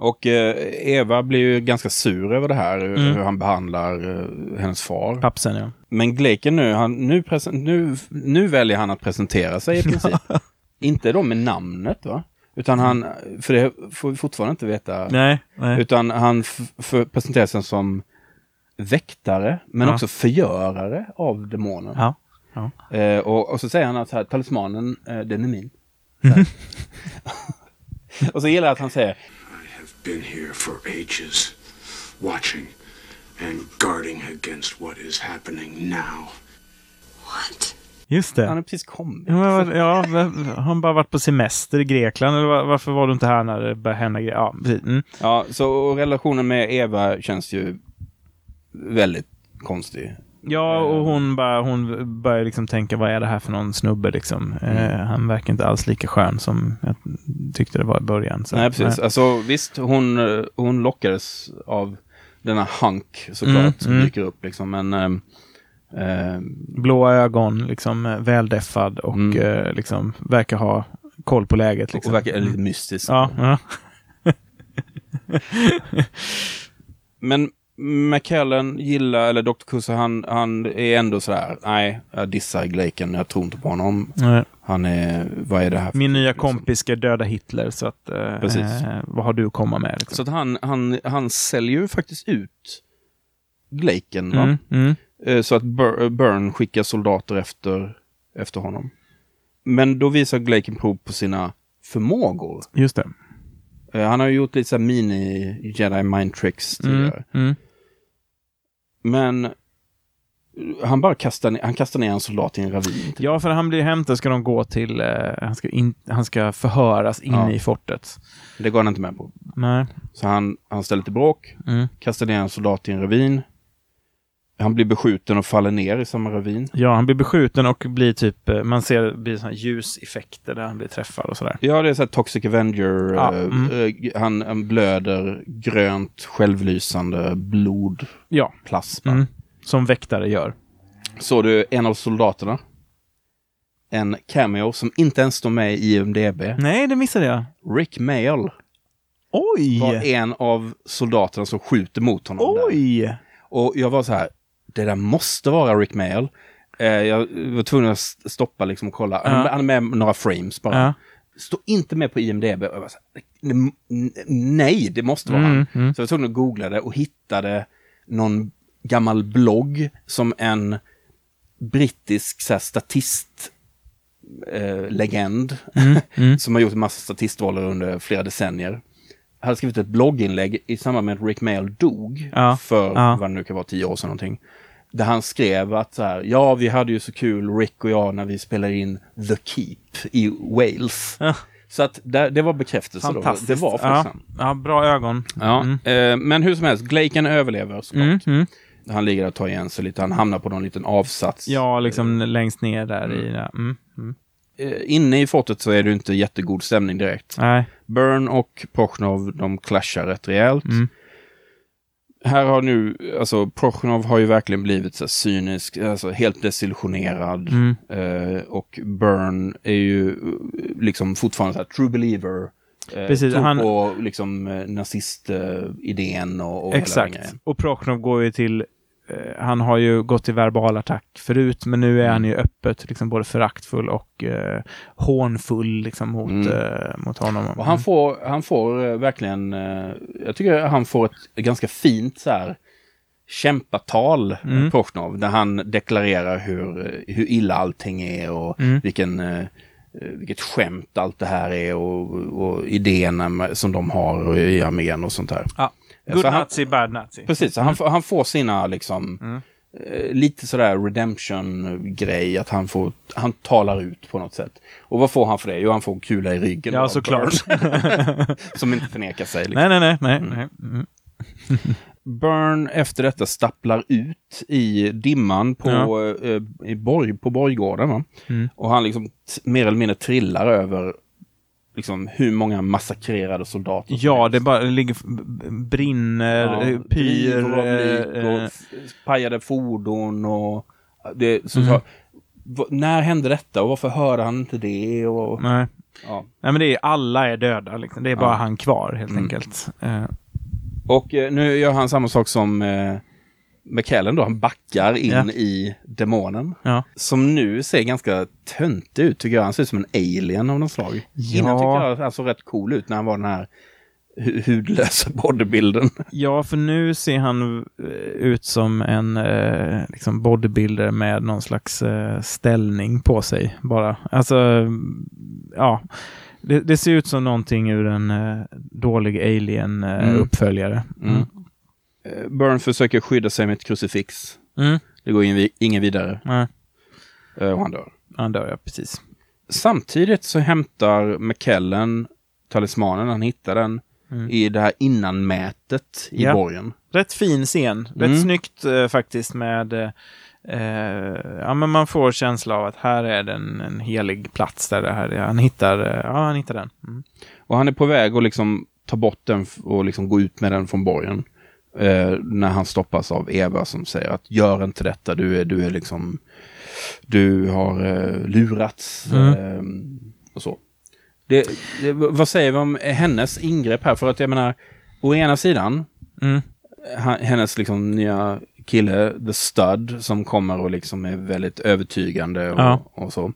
Och eh, Eva blir ju ganska sur över det här, hur- Mm. hur han behandlar eh, hennes far. Pappsen ja. Men Glaken nu, han, nu, nu, nu väljer han att presentera sig i princip. inte då med namnet va? Utan han, för det får vi fortfarande inte veta. Nej, nej. Utan han presenterar sig som väktare, men Ja. också förgörare av demonen. Ja. ja. Eh, och, och så säger han att här, talismanen, eh, den är min. Så här. och så gillar jag att han säger, I have been here for ages, watching and guarding against what is happening now. What? Just det. han har precis kommit. Ja, ja, han bara varit på semester i Grekland? Eller var- varför var du inte här när det började hända grejer? Ja, precis. Mm. Ja, så relationen med Eva känns ju väldigt konstig. Ja, och hon, bara, hon börjar liksom tänka, vad är det här för någon snubbe liksom? Eh, han verkar inte alls lika skön som jag tyckte det var i början. Så, Nej, precis. Alltså visst, hon, eh, hon lockades av denna hunk såklart Mm, som mm. dyker upp liksom. Men ehm, ehm, Blåa ögon, liksom eh, väldeffad och Mm. eh, liksom verkar ha koll på läget. Liksom. och verkar lite mystisk. Ja, ja. Men McKellen gillar, eller Dr. Kusa, han, han är ändå sådär, nej, jag dissar Glaken, jag tror inte på honom. Nej. Han är, vad är det här Min nya liksom? kompis ska döda Hitler, så att, eh, Precis. eh, vad har du att komma med? Liksom? Så att han, han, han säljer ju faktiskt ut Glaken, va? mm, mm. Eh, Så att Bur- Burn skickar soldater efter, efter honom. Men då visar Glaken prov på sina förmågor. Just det. Eh, Han har ju gjort lite så här mini Jedi mind tricks Mm, tidigare. mm. Men eh, han bara kastar ner, han kastar ner en soldat i en ravin. typ. Ja, för han blir hämtad ska de gå till, eh, han, ska in, han ska förhöras inne Ja. i fortet. Det går han inte med på. Nej. Så han, han ställer till bråk, Mm. kastar ner en soldat i en ravin. Han blir beskjuten och faller ner i samma ravin. Ja, han blir beskjuten och blir typ, eh, man ser blir såna ljuseffekter där han blir träffad och sådär. Ja, det är så här Toxic Avenger. Ja, eh, mm. eh, han, han blöder grönt, självlysande blodplasma. Ja, mm. som väktare gör. Såg du en av soldaterna? En cameo som inte ens står med i IMDB. Nej, det missade jag. Rick Mayall Oj! var en av soldaterna som skjuter mot honom. Där. Oj! Och jag var så här, det där måste vara Rick Mayall. Eh, jag var tvungen att st- stoppa liksom och kolla. Ja. han är med några frames bara. Ja. Står inte med på IMDB. Jag var så här, "N- n- nej, det måste vara Mm, han. mm. Så jag var tvungen att googla det och hittade någon gammal blogg som en brittisk så här, statist eh, legend mm. som har gjort en massa statistroller under flera decennier. Hade skrivit ett blogginlägg i samband med att Rick Mayall dog Ja, för ja. vad det nu kan vara, tio år sedan någonting. Där han skrev att så här, ja vi hade ju så kul Rick och jag när vi spelade in The Keep i Wales. Ja. Så att det, det var bekräftelse då. Det var ja. faktiskt han. ja, bra ögon. Ja, Mm. eh, men hur som helst, Glaken överlever såklart. Mm, mm. Han ligger där och tar igen sig lite. Han hamnar på någon liten avsats. Ja, liksom längst ner där i det. Mm. Mm. Eh, inne i fortet så är det inte jättegod stämning direkt. Nej. Burn och Prochnov, de clashar rätt rejält. Mm. Här har nu, alltså Prochnov har ju verkligen blivit så cynisk, alltså helt desillusionerad. Mm. Eh, och Burn är ju eh, liksom fortfarande så här true believer. Eh, Precis, tror han- på liksom eh, nazistidén och, och Exakt. Och Prochnov går ju till han har ju gått till verbal attack förut, men nu är han ju öppet liksom både föraktfull och eh, hånfull liksom mot, Mm. eh, mot honom. Och han får, han får eh, verkligen, eh, jag tycker han får ett ganska fint så här kämpatal, Mm. mm. Prochnov, där han deklarerar hur, eh, hur illa allting är och Mm. vilken, eh, eh, vilket skämt allt det här är och, och idéerna som de har i armén och sånt där. Ja. Good Så han- nazi, bad nazi. Precis, han, får- han får sina liksom Mm. eh, lite sådär redemption-grej, att han får, han talar ut på något sätt. Och vad får han för det? Jo, han får kula i ryggen. Ja, såklart. Som inte förnekar sig. Liksom. Nej, nej, nej. nej, nej. Mm. Burn efter detta stapplar ut i dimman på, Ja. eh, i borg, på borggården. Mm. Och han liksom mer eller mindre trillar över liksom, hur många massakrerade soldater Ja, det bara ligger, brinner, Ja, eh, pyr. drivor av lik eh, och eh, f- pajade fordon och... Det, så, Mm. så, när hände detta och varför hörde han inte det? Och, nej. ja. nej, men det är alla är döda. Liksom. Det är bara Ja. han kvar helt Mm. enkelt. Eh, och eh, nu gör han samma sak som eh, McKellen då. Han backar in Ja. i demonen. ja. Som nu ser ganska töntig ut tycker jag. Han ser ut som en alien av något slag. Ja. Innan tyckte jag han såg rätt cool ut när han var den här hu- hudlösa bodybuilden. Ja, för nu ser han eh, ut som en eh, liksom bodybuilder med någon slags eh, ställning på sig bara. Alltså, mm, ja. Det, det ser ut som någonting ur en eh, dålig Mm. Alien-uppföljare. Mm. Eh, Burn försöker skydda sig med ett krucifix. Mm. Det går ingen, ingen vidare. Nej, Eh, Och han dör. han dör ja, precis. Samtidigt så hämtar McKellen talismanen, han hittar den Mm. i det här innanmätet i Ja. borgen. Rätt fin scen. Rätt Mm. snyggt eh, faktiskt med eh, eh, ja, men man får känsla av att här är det en, helig plats där det här är. Han hittar, eh, ja, han hittar den. Mm. Och han är på väg att liksom ta bort den och liksom gå ut med den från borgen. Eh, när han stoppas av Eva som säger att gör inte detta, du är, du är liksom, du har eh, lurats. Mm. Eh, och så. Det, det, vad säger vi om hennes ingrepp här? För att jag menar, å ena sidan, Mm. hennes liksom nya kille, The Stud, som kommer och liksom är väldigt övertygande och, Ja. och så.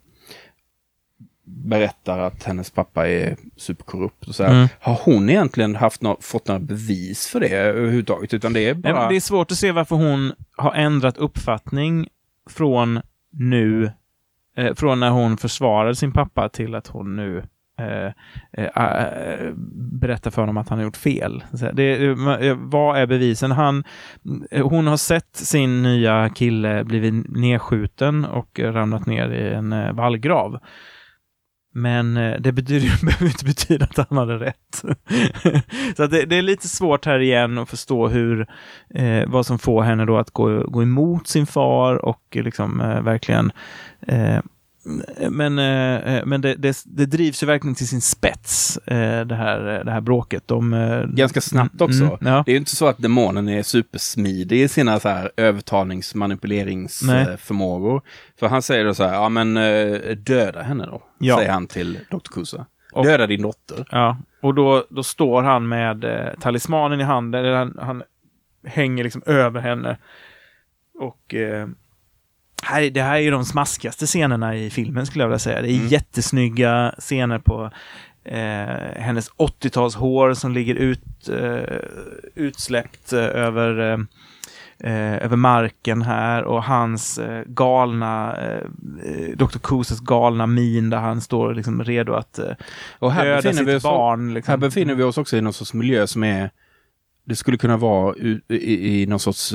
Berättar att hennes pappa är superkorrupt och så här. Mm. Har hon egentligen haft nå- fått några bevis för det överhuvudtaget? Utan det är Nej, bara... men Det är svårt att se varför hon har ändrat uppfattning från nu, eh, från när hon försvarade sin pappa till att hon nu eh, eh, eh, berättar för honom att han har gjort fel. Det, eh, vad är bevisen? Han, eh, hon har sett sin nya kille blivit nedskjuten och ramlat ner i en vallgrav. Men eh, det betyder, behöver inte betyda att han hade rätt. så att det, det, är lite svårt här igen att förstå hur, eh, vad som får henne då att gå, gå emot sin far och liksom eh, verkligen eh, men, eh, men det, det, det, drivs ju verkligen till sin spets, eh, det, här, det här bråket. De, eh, Ganska snabbt också. Mm, ja. Det är ju inte så att demonen är supersmidig i sina så här övertalnings manipuleringsförmågor. För han säger då så här, ja men döda henne då, ja. säger han till Dr. Kusa. Döda din dotter. Ja, och då, då står han med eh, talismanen i handen, han, han hänger liksom över henne. Och eh, här, det här är ju de smaskigaste scenerna i filmen skulle jag vilja säga. Det är mm. jättesnygga scener på eh, hennes 80-talshår som ligger ut, eh, utsläppt eh, över, eh, eh, över marken här och hans eh, galna, Dr. Kusas galna min där han står liksom redo att och här döda sitt vi oss, barn. Liksom. Här befinner vi oss också i någon sorts miljö som är det skulle kunna vara i, i, i någon sorts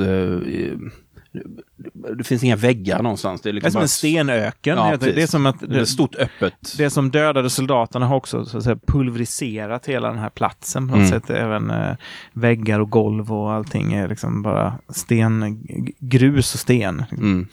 det finns inga väggar någonstans. Det är, liksom det är som en stenöken. Ja, det är som att det, är stort öppet. Det som dödade soldaterna har också så att säga, pulveriserat hela den här platsen. På något mm. sätt. Även eh, väggar och golv och allting är liksom bara sten, grus och sten. Mm.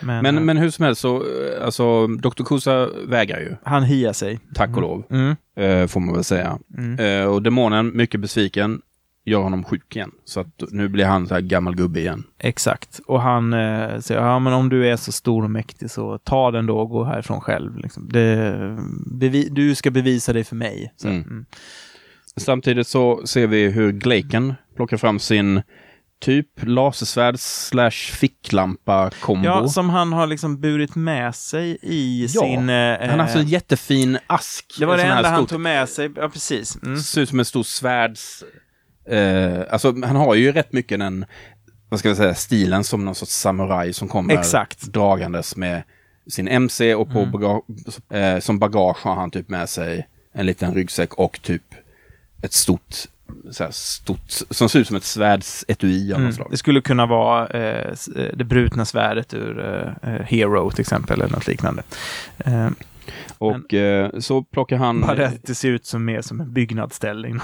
Men, men, eh, men, hur som helst så, eh, alltså Dr. Kusa vägrar ju. Han hiar sig. Tack och lov, mm. eh, får man väl säga. Mm. Eh, och demonen, mycket besviken, gör honom sjuk igen. Så att nu blir han så här gammal gubbe igen. Exakt. Och han eh, säger, ja men om du är så stor och mäktig så ta den då och gå härifrån själv. Liksom. Det, du ska bevisa dig för mig. Så, mm. Mm. Samtidigt så ser vi hur Glaken plockar fram sin typ lasersvärd slash ficklampa kombo. Ja, som han har liksom burit med sig i ja, sin... Eh, han har alltså en jättefin ask. Det var det enda han tog med sig, ja precis. Mm. Ser ut som en stor svärds Eh, alltså han har ju rätt mycket den, vad ska vi säga, stilen som någon sorts samuraj som kommer Exakt. dragandes med sin MC och på mm. bagage, eh, som bagage har han typ med sig en liten ryggsäck och typ ett stort så stort, som ser ut som ett svärdsetui av mm. något slag. Det skulle kunna vara eh, det brutna svärdet ur eh, eh, Hero till exempel, eller något liknande. Eh, och eh, så plockar han... Bara att det ser ut som mer som en byggnadsställning.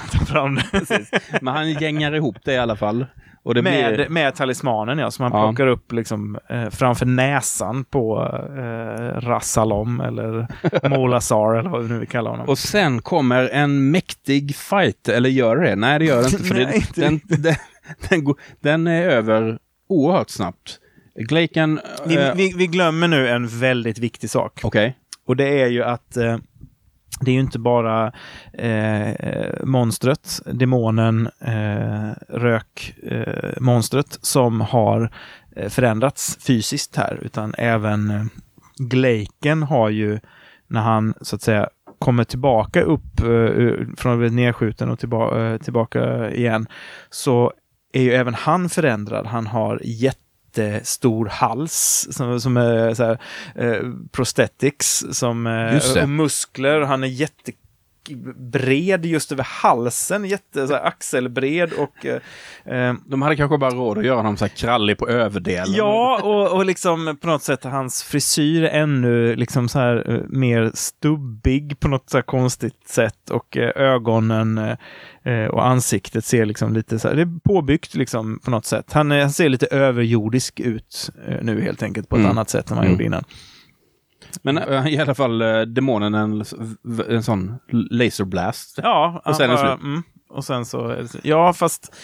Men han gängar ihop det i alla fall. Och det med, blir... med talismanen ja, som han ja. plockar upp liksom, eh, framför näsan på eh, Rassalom eller Molasar eller vad vi nu vill kalla honom. Och sen kommer en mäktig fight, eller gör det? Nej, det gör det inte. För Nej, det, den, den, den, den, är över oerhört snabbt. Glaken... Vi, eh, vi, vi, glömmer nu en väldigt viktig sak. Okej. Okay. Och det är ju att eh, det är ju inte bara eh, monstret, demonen, eh, rökmonstret eh, som har eh, förändrats fysiskt här, utan även eh, Glaken har ju, när han så att säga kommer tillbaka upp eh, från att bli nedskjuten och tillba eh, tillbaka igen, så är ju även han förändrad. Han har jätte jättestor hals som, som är så här, eh, prosthetics som, eh, och muskler. Han är jätte bred just över halsen, jätte så här, axelbred och... Eh, eh, De hade kanske bara råd att göra honom så här krallig på överdelen. Ja, och, och liksom på något sätt hans frisyr är ännu liksom så här uh, mer stubbig på något så konstigt sätt och uh, ögonen uh, och ansiktet ser liksom lite så här, det är påbyggt liksom på något sätt. Han, han ser lite överjordisk ut nu helt enkelt på ett mm. annat sätt än han mm. gjorde innan. Men äh, i alla fall äh, demonen en, en sån laserblast. Ja, och sen är det slut. Mm, och sen så, ja fast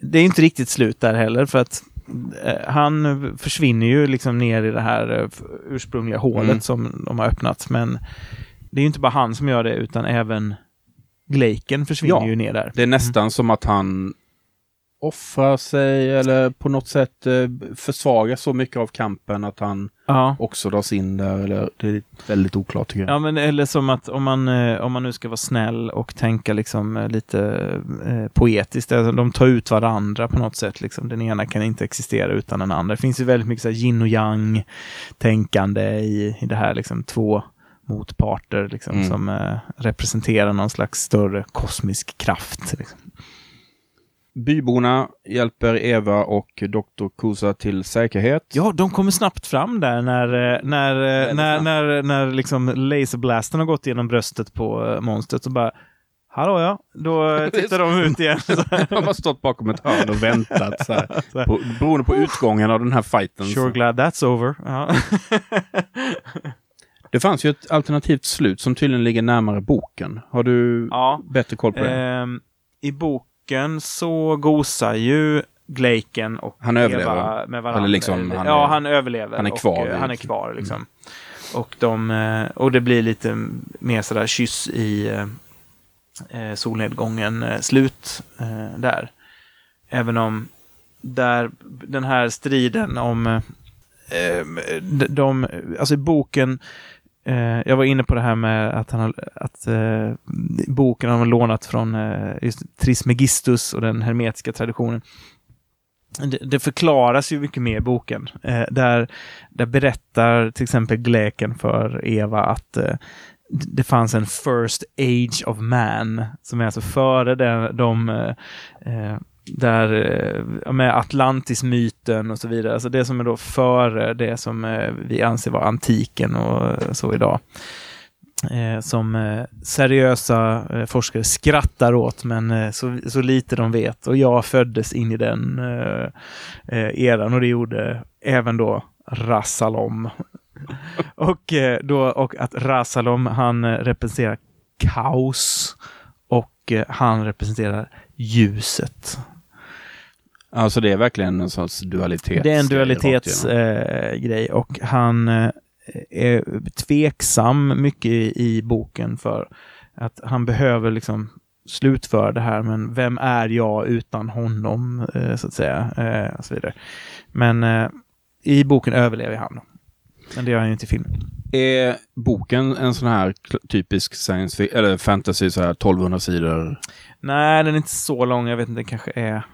det är inte riktigt slut där heller för att äh, han försvinner ju liksom ner i det här ursprungliga hålet mm. som de har öppnat. Men det är ju inte bara han som gör det utan även Glaken försvinner ja, ju ner där. Det är nästan mm. som att han offrar sig eller på något sätt eh, försvagar så mycket av kampen att han ja. också dras in där. Eller, det är väldigt oklart tycker jag. Ja, men eller som att om man, eh, om man nu ska vara snäll och tänka liksom eh, lite eh, poetiskt. Alltså, de tar ut varandra på något sätt. Liksom. Den ena kan inte existera utan den andra. Det finns ju väldigt mycket så här, yin och yang tänkande i, i det här. Liksom, två motparter liksom, mm. som eh, representerar någon slags större kosmisk kraft. Liksom. Byborna hjälper Eva och Dr. Kusa till säkerhet. Ja, de kommer snabbt fram där när, eh, när, eh, när, när, när liksom laserblasten har gått genom bröstet på eh, monstret och bara Hallå ja, då eh, tittar de ut igen. De har stått bakom ett hörn och väntat så här, på, beroende på utgången av den här fighten. Sure så. glad that's over. Ja. Det fanns ju ett alternativt slut som tydligen ligger närmare boken. Har du ja. bättre koll på det? Ehm, I boken så gosar ju Glaken och Han överlever. Eva med varandra. Eller liksom, han ja, är- han överlever. han är och, kvar eh, vid- Han är kvar liksom. Och, de, eh, och det blir lite mer sådär kyss i eh, eh, solnedgången eh, slut eh, där. Även om där den här striden om eh, de, de, alltså i boken Eh, jag var inne på det här med att, han har, att eh, boken har lånat från eh, just Trismegistus och den hermetiska traditionen. Det, det förklaras ju mycket mer i boken. Eh, där, där berättar till exempel Gläken för Eva att eh, det fanns en first age of man, som är alltså före den, de eh, där eh, med Atlantis-myten och så vidare. Alltså det som är då före det som eh, vi anser vara antiken och så idag. Eh, som seriösa forskare skrattar åt, men så, så lite de vet. Och jag föddes in i den eran och det gjorde även då Rassalom. och, då, och att Rassalom, han representerar kaos och han representerar ljuset. Alltså det är verkligen en sorts dualitet. Det är en dualitetsgrej eh, och han eh, är tveksam mycket i, i boken för att han behöver liksom slutföra det här, men vem är jag utan honom, eh, så att säga, eh, och så vidare. Men eh, i boken överlever han. Då. Men det gör han ju inte i filmen. Är boken en sån här typisk science eller fantasy så här 1200 sidor? Nej, den är inte så lång. Jag vet inte, den kanske är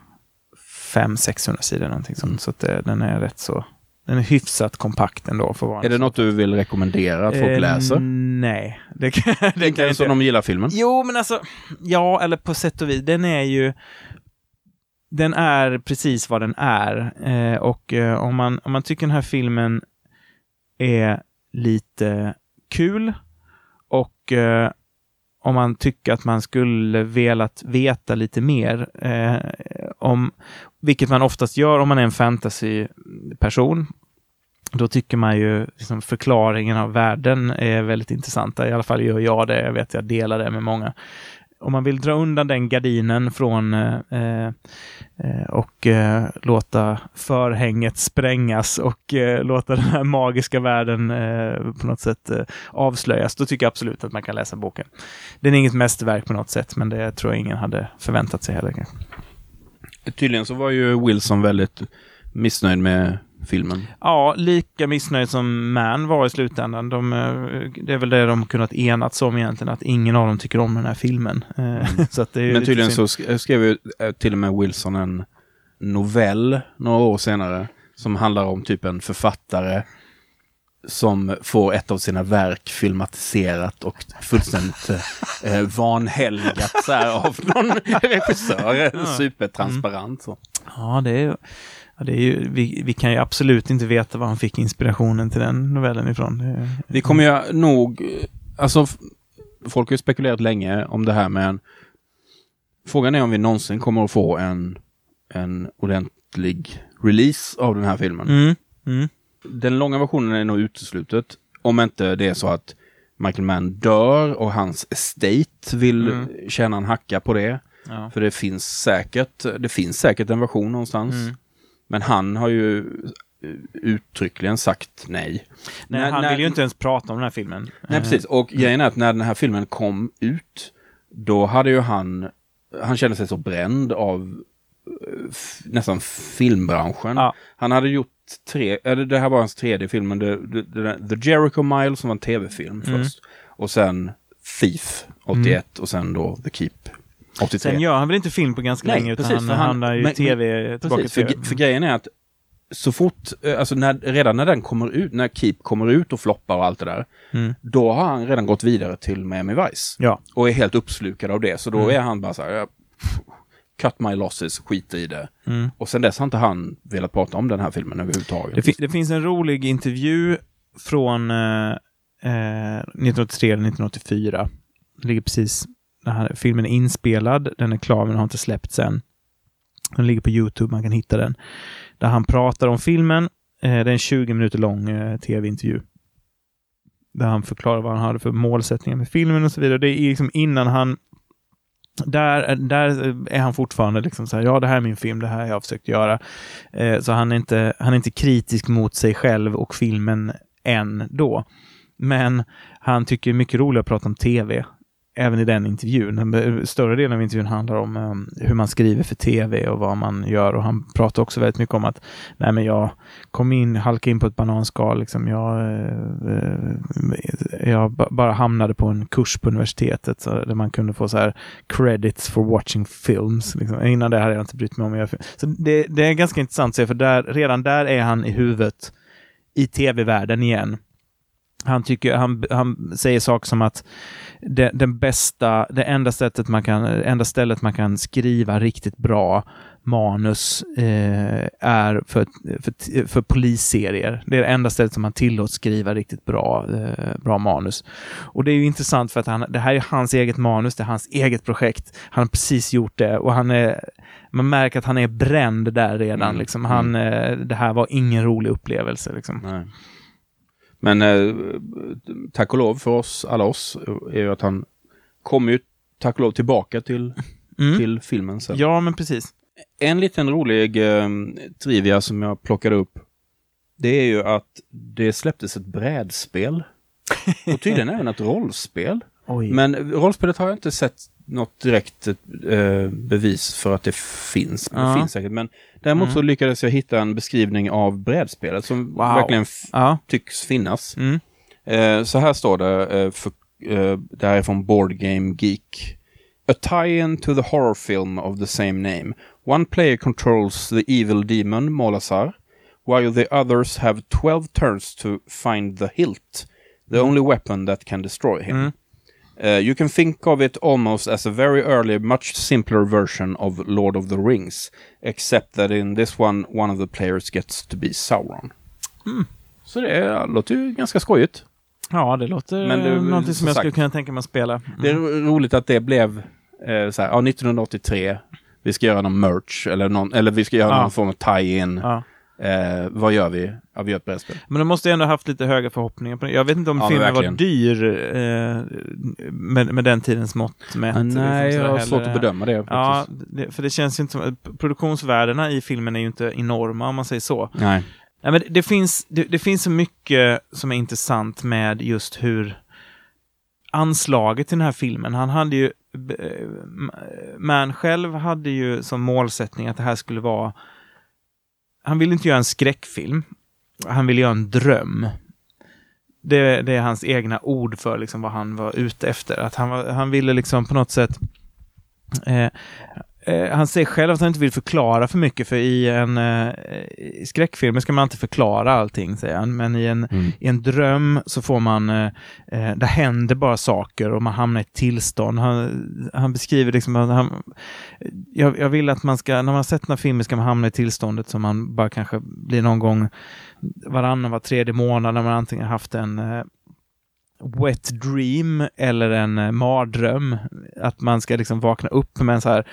500-600 sidor någonting sånt. Så att det, den är rätt så... Den är hyfsat kompakt ändå för Är det något du vill rekommendera att folk Eh, läser? Nej, det kan, det kan Inte ens inte. om de gillar filmen? Jo, men alltså, ja, eller på sätt och vis. Den är ju... Den är precis vad den är. Eh, och eh, om, man, om man tycker den här filmen är lite kul och eh, om man tycker att man skulle velat veta lite mer eh, om, vilket man oftast gör om man är en fantasyperson, då tycker man ju liksom förklaringen av världen är väldigt intressanta. I alla fall gör jag det. Jag vet att jag delar det med många. Om man vill dra undan den gardinen från eh, eh, och eh, låta förhänget sprängas och eh, låta den här magiska världen eh, på något sätt eh, avslöjas, då tycker jag absolut att man kan läsa boken. Den är inget mästerverk på något sätt, men det tror jag ingen hade förväntat sig heller. kanske. Tydligen så var ju Wilson väldigt missnöjd med filmen. Ja, lika missnöjd som Man var i slutändan. De, eh, det är väl det de kunnat enats om egentligen, att ingen av dem tycker om den här filmen. Eh, så att det är Men tydligen så sk- skrev ju eh, till och med Wilson en novell några år senare som handlar om typ en författare som får ett av sina verk filmatiserat och fullständigt eh, eh, vanhelgat så här, av någon regissör. Supertransparent. Så. Ja, det är, ja, det är ju, vi, vi kan ju absolut inte veta var han fick inspirationen till den novellen ifrån. Vi kommer ju nog, alltså folk har ju spekulerat länge om det här men frågan är om vi någonsin kommer att få en, en ordentlig release av den här filmen. Mm, mm. Den långa versionen är nog uteslutet. Om inte det är så att Michael Mann dör och hans estate vill Mm. tjäna en hacka på det. Ja. För det finns säkert, det finns säkert en version någonstans. Mm. Men han har ju uttryckligen sagt nej. Nej, När- han när- vill ju inte ens prata om den här filmen. Nej, Eh, precis. Och grejen är att när den här filmen kom ut, då hade ju han, han kände sig så bränd av eh, nästan filmbranschen. Ja. Han hade gjort tre, eller det här var hans tredje film, men det, det, det, The Jericho Mile som var en tv-film Mm. först. Och sen Thief 81 och sen då The Keep 83. Sen gör han väl inte film på ganska Nej, länge, utan precis, han, han, har ju men- tv, tillbaka Precis, till för, tv. för grejen är att så fort, eh, alltså när, redan när den kommer ut, när Keep kommer ut och floppar och allt det där, Mm. då har han redan gått vidare till Miami Vice. Ja. Och är helt uppslukad av det. Så då Mm. är han bara så här, cut my losses, skit i det. Mm. Och sen dess har inte han velat prata om den här filmen överhuvudtaget. Det, fi- det finns en rolig intervju från eh, eh, 1983 eller 1984. Det ligger precis, den här filmen är inspelad, den är klar men har inte släppts än. Den ligger på YouTube, man kan hitta den. Där han pratar om filmen. Eh, det är en 20 minuter lång eh, tv-intervju. Där han förklarar vad han hade för målsättningar med filmen och så vidare. Det är liksom innan han där, där är han fortfarande liksom så här, ja det här är min film, det här har jag försökt göra. Eh, så han är, inte, han är inte kritisk mot sig själv och filmen än då. Men han tycker det är mycket roligare att prata om tv. Även i den intervjun. Större delen av intervjun handlar om um, hur man skriver för tv och vad man gör. Och han pratar också väldigt mycket om att nej men jag kom in, halkade in på ett bananskal. Liksom. Jag, uh, jag bara hamnade på en kurs på universitetet så, där man kunde få så här credits for watching films. Liksom. Innan det hade jag inte brytt mig om att göra film. Så det, det är ganska intressant att se, för där, redan där är han i huvudet i tv-världen igen. Han, tycker, han, han säger saker som att det, den bästa, det enda, sättet man kan, enda stället man kan skriva riktigt bra manus eh, är för, för, för polisserier. Det är det enda stället som man tillåts skriva riktigt bra, eh, bra manus. Och det är ju intressant för att han, det här är hans eget manus, det är hans eget projekt. Han har precis gjort det och han är, man märker att han är bränd där redan. Mm, Liksom. Han, eh, det här var ingen rolig upplevelse. Liksom. Nej. Men eh, tack och lov för oss, alla oss, är ju att han kommer ju tack och lov tillbaka till, Mm. till filmen sen. Ja, men precis. En liten rolig eh, trivia som jag plockade upp. Det är ju att det släpptes ett brädspel. Och tydligen även ett rollspel. Oj. Men rollspelet har jag inte sett något direkt eh, bevis för att det finns. Ja. Det finns säkert. Men däremot Mm. så lyckades jag hitta en beskrivning av brädspelet som Wow. verkligen ja. tycks finnas. Mm. Eh, så här står det, eh, för, eh, det här är från Board Game Geek. A tie-in to the horror film of the same name. One player controls the evil demon Molazar, while the others have 12 turns to find the hilt, the only weapon that can destroy him. Mm. Uh, you can think of it almost as a very early, much simpler version of Lord of the Rings, except that in this one, one of the players gets to be Sauron. Så det är, låter ju ganska skojigt. Ja, det låter Men det- någonting som jag skulle sagt- kunna tänka mig att spela. Det är ro- roligt att det blev eh, så här, ja, 1983, vi ska göra någon merch, eller, någon, eller vi ska göra Ja. någon form av tie-in. Ja. Eh, vad gör vi? Ja, vi gör ett brädspel. Men de måste ändå haft lite höga förhoppningar på det. Jag vet inte om Ja, men filmen var dyr eh, med, med den tidens mått mätt. Ah, liksom, nej, jag sådär har svårt att bedöma det. Ja, det, för det känns ju inte som... Produktionsvärdena i filmen är ju inte enorma om man säger så. Nej. Nej, men det, det, finns, det, det finns så mycket som är intressant med just hur anslaget till den här filmen, han hade ju eh, Man själv hade ju som målsättning att det här skulle vara han ville inte göra en skräckfilm. Han ville göra en dröm. Det, det är hans egna ord för liksom vad han var ute efter. Att han, var, han ville liksom på något sätt eh, eh, han säger själv att han inte vill förklara för mycket, för i en eh, i skräckfilmer ska man alltid förklara allting, säger han. Men i en, Mm. i en dröm så får man, eh, eh, det händer bara saker och man hamnar i ett tillstånd. Han, han beskriver liksom att han, jag, jag vill att man ska, när man har sett den här filmen ska man hamna i tillståndet som man bara kanske blir någon gång varannan, var tredje månad när man antingen haft en eh, wet dream eller en eh, mardröm. Att man ska liksom vakna upp med en så här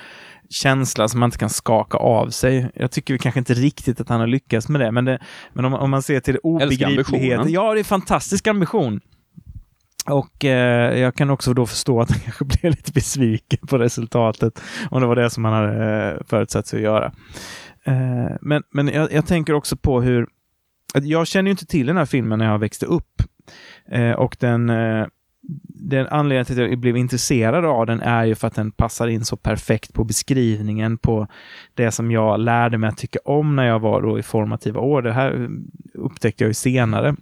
känsla som man inte kan skaka av sig. Jag tycker vi kanske inte riktigt att han har lyckats med det, men, det, men om, om man ser till obegripligheten. Ja, det är fantastisk ambition. Och eh, jag kan också då förstå att han kanske blev lite besviken på resultatet, om det var det som han hade eh, förutsatt sig att göra. Eh, men men jag, jag tänker också på hur, jag känner ju inte till den här filmen när jag växte upp. Eh, och den, eh, den anledningen till att jag blev intresserad av den är ju för att den passar in så perfekt på beskrivningen på det som jag lärde mig att tycka om när jag var då i formativa år. Det här upptäckte jag ju senare.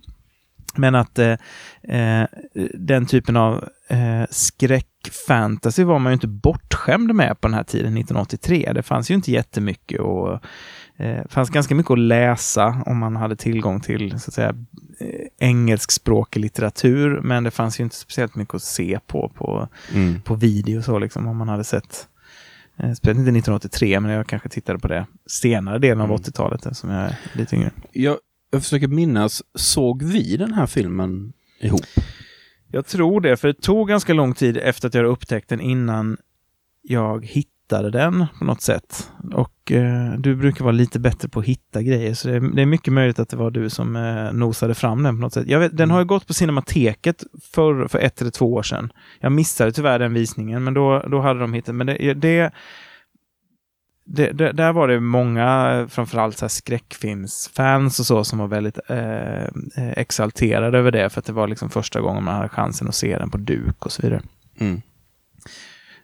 Men att eh, eh, den typen av eh, skräckfantasy var man ju inte bortskämd med på den här tiden, 1983. Det fanns ju inte jättemycket och eh, det fanns ganska mycket att läsa om man hade tillgång till så att säga, eh, engelskspråkig litteratur, men det fanns ju inte speciellt mycket att se på på, Mm. på video så liksom, om man hade sett Eh, Speciellt inte 1983, men jag kanske tittade på det senare delen av Mm. 80-talet eftersom jag är lite yngre. Jag, jag försöker minnas, såg vi den här filmen ihop? Jag tror det, för det tog ganska lång tid efter att jag upptäckt den innan jag hittade den på något sätt. Och eh, du brukar vara lite bättre på att hitta grejer, så det är, det är mycket möjligt att det var du som eh, nosade fram den på något sätt. Vet, den har ju gått på Cinemateket för, för ett eller två år sedan. Jag missade tyvärr den visningen, men då, då hade de hittat. Men det, det, det, där var det många, framförallt så här skräckfilmsfans och så, som var väldigt eh, eh, exalterade över det, för att det var liksom första gången man hade chansen att se den på duk och så vidare. Mm.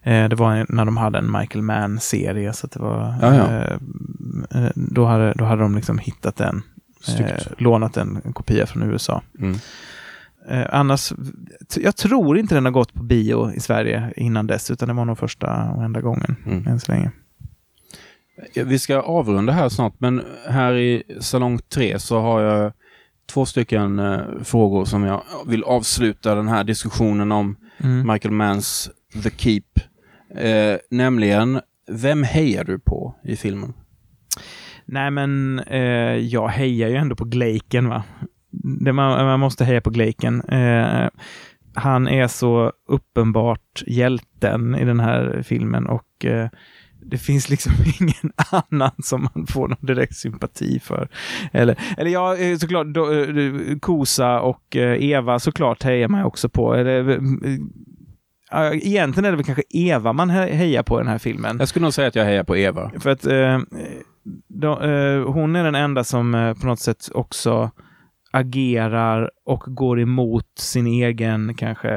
Eh, det var när de hade en Michael Mann-serie, så att det var... Ja, ja. Eh, eh, då, hade, då hade de liksom hittat den, Snyggt. lånat en, kopia från USA. Mm. Eh, annars, jag tror inte den har gått på bio i Sverige innan dess, utan det var nog första och enda gången Mm. än så länge. Vi ska avrunda här snart, men här i salong 3 så har jag två stycken eh, frågor som jag vill avsluta den här diskussionen om Mm. Michael Manns The Keep. Eh, nämligen, vem hejar du på i filmen? Nej, men eh, jag hejar ju ändå på Glaken, va? Det, man, man måste heja på Glaken. Eh, han är så uppenbart hjälten i den här filmen och eh, det finns liksom ingen annan som man får någon direkt sympati för. Eller, eller ja, eh, såklart, då, eh, Kosa och eh, Eva såklart hejar man också på. Eller, egentligen är det väl kanske Eva man he- hejar på i den här filmen. Jag skulle nog säga att jag hejar på Eva. För att eh, då, eh, hon är den enda som eh, på något sätt också agerar och går emot sin egen kanske...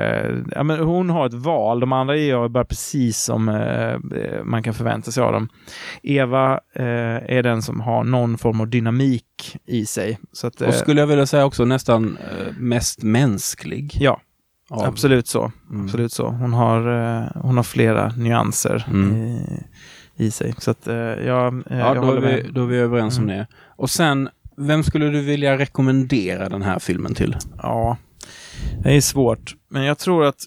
Ja, men hon har ett val. De andra gör bara precis som eh, man kan förvänta sig av dem. Eva eh, är den som har någon form av dynamik i sig. Så att, eh, Och skulle jag vilja säga också nästan eh, mest mänsklig. Ja, av- absolut så. Mm. Absolut så. Hon har, eh, hon har flera nyanser Mm. i, i sig. Så att eh, jag, eh, Ja, jag då är, vi, med. då är vi överens om Mm. det. Och sen, vem skulle du vilja rekommendera den här filmen till? Ja, det är svårt. Men jag tror att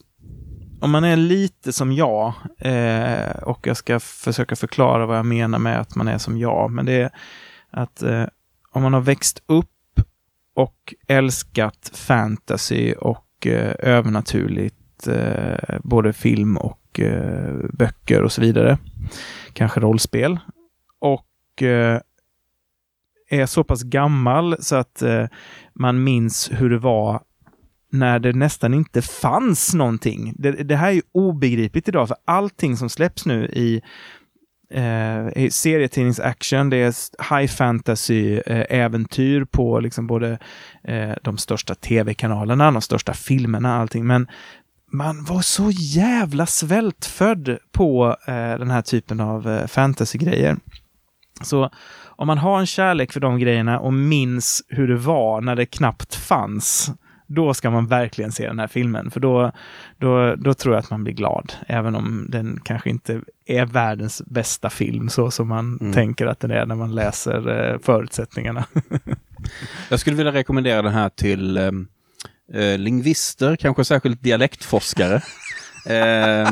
om man är lite som jag, eh, och jag ska försöka förklara vad jag menar med att man är som jag, men det är att eh, om man har växt upp och älskat fantasy och Eh, övernaturligt, eh, både film och eh, böcker och så vidare, kanske rollspel, och är så pass gammal så att man minns hur det var när det nästan inte fanns någonting. Det, det här är ju obegripligt idag, för allting som släpps nu i eh, serietidningsaction, det är high fantasy-äventyr eh, på liksom både eh, de största tv-kanalerna, de största filmerna, allting. Men man var så jävla svältfödd på eh, den här typen av eh, fantasy-grejer. Så om man har en kärlek för de grejerna och minns hur det var när det knappt fanns, då ska man verkligen se den här filmen. För då, då, då tror jag att man blir glad. Även om den kanske inte är världens bästa film, så som man Mm. tänker att den är när man läser eh, förutsättningarna. Jag skulle vilja rekommendera den här till eh, eh, lingvister, kanske särskilt dialektforskare. eh,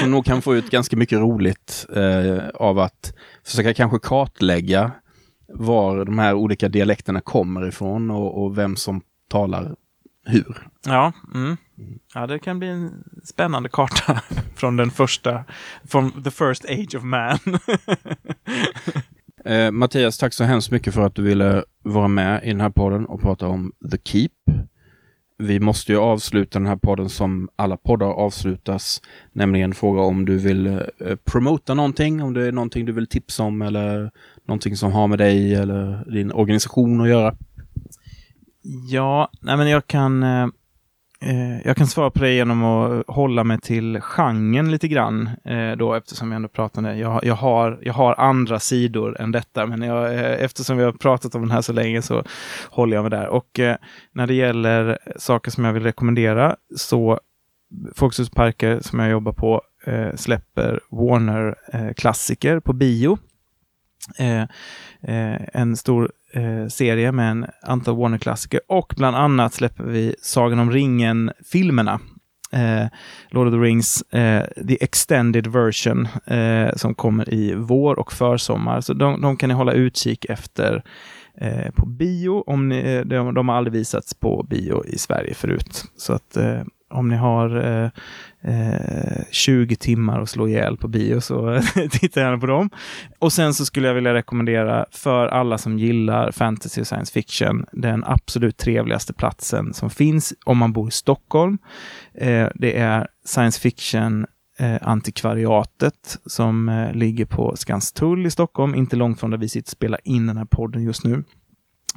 som nog kan få ut ganska mycket roligt eh, av att försöka kanske kartlägga var de här olika dialekterna kommer ifrån och, och vem som talar hur. ja, mm. ja, det kan bli en spännande karta från den första, från the first age of man. Eh, Mattias, tack så hemskt mycket för att du ville vara med i den här podden och prata om The Keep. Vi måste ju avsluta den här podden som alla poddar avslutas, nämligen fråga om du vill eh, promota någonting, om det är någonting du vill tipsa om eller någonting som har med dig eller din organisation att göra. Ja, nej men jag kan, eh, eh, jag kan svara på det genom att hålla mig till genren lite grann eh, då eftersom jag ändå pratade. Jag, jag, har, jag har andra sidor än detta, men jag, eh, eftersom vi har pratat om den här så länge så håller jag mig där. Och eh, när det gäller saker som jag vill rekommendera så Folkets Parker som jag jobbar på eh, släpper Warner-klassiker eh, på bio. Eh, eh, en stor eh, serie med en antal Warner-klassiker och bland annat släpper vi Sagan om ringen-filmerna. eh, Lord of the Rings, eh, the extended version, eh, som kommer i vår och försommar. Så de, de kan ni hålla utkik efter eh, på bio. Om ni, eh, de, de har aldrig visats på bio i Sverige förut. Så att eh, om ni har eh, eh, 20 timmar att slå ihjäl på bio så titta gärna på dem. Och sen så skulle jag vilja rekommendera för alla som gillar fantasy och science fiction den absolut trevligaste platsen som finns om man bor i Stockholm. Eh, det är science fiction eh, antikvariatet som eh, ligger på Skanstull i Stockholm, inte långt från där vi sitter och spelar in den här podden just nu.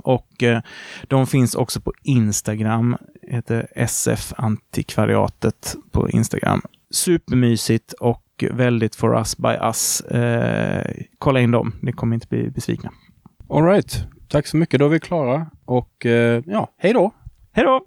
Och eh, de finns också på Instagram, heter SF Antikvariatet på Instagram. Supermysigt och väldigt for us by us. Eh, kolla in dem, ni kommer inte bli besvikna. All right. Tack så mycket, då är vi klara. Och eh, ja, hej då! Hej då!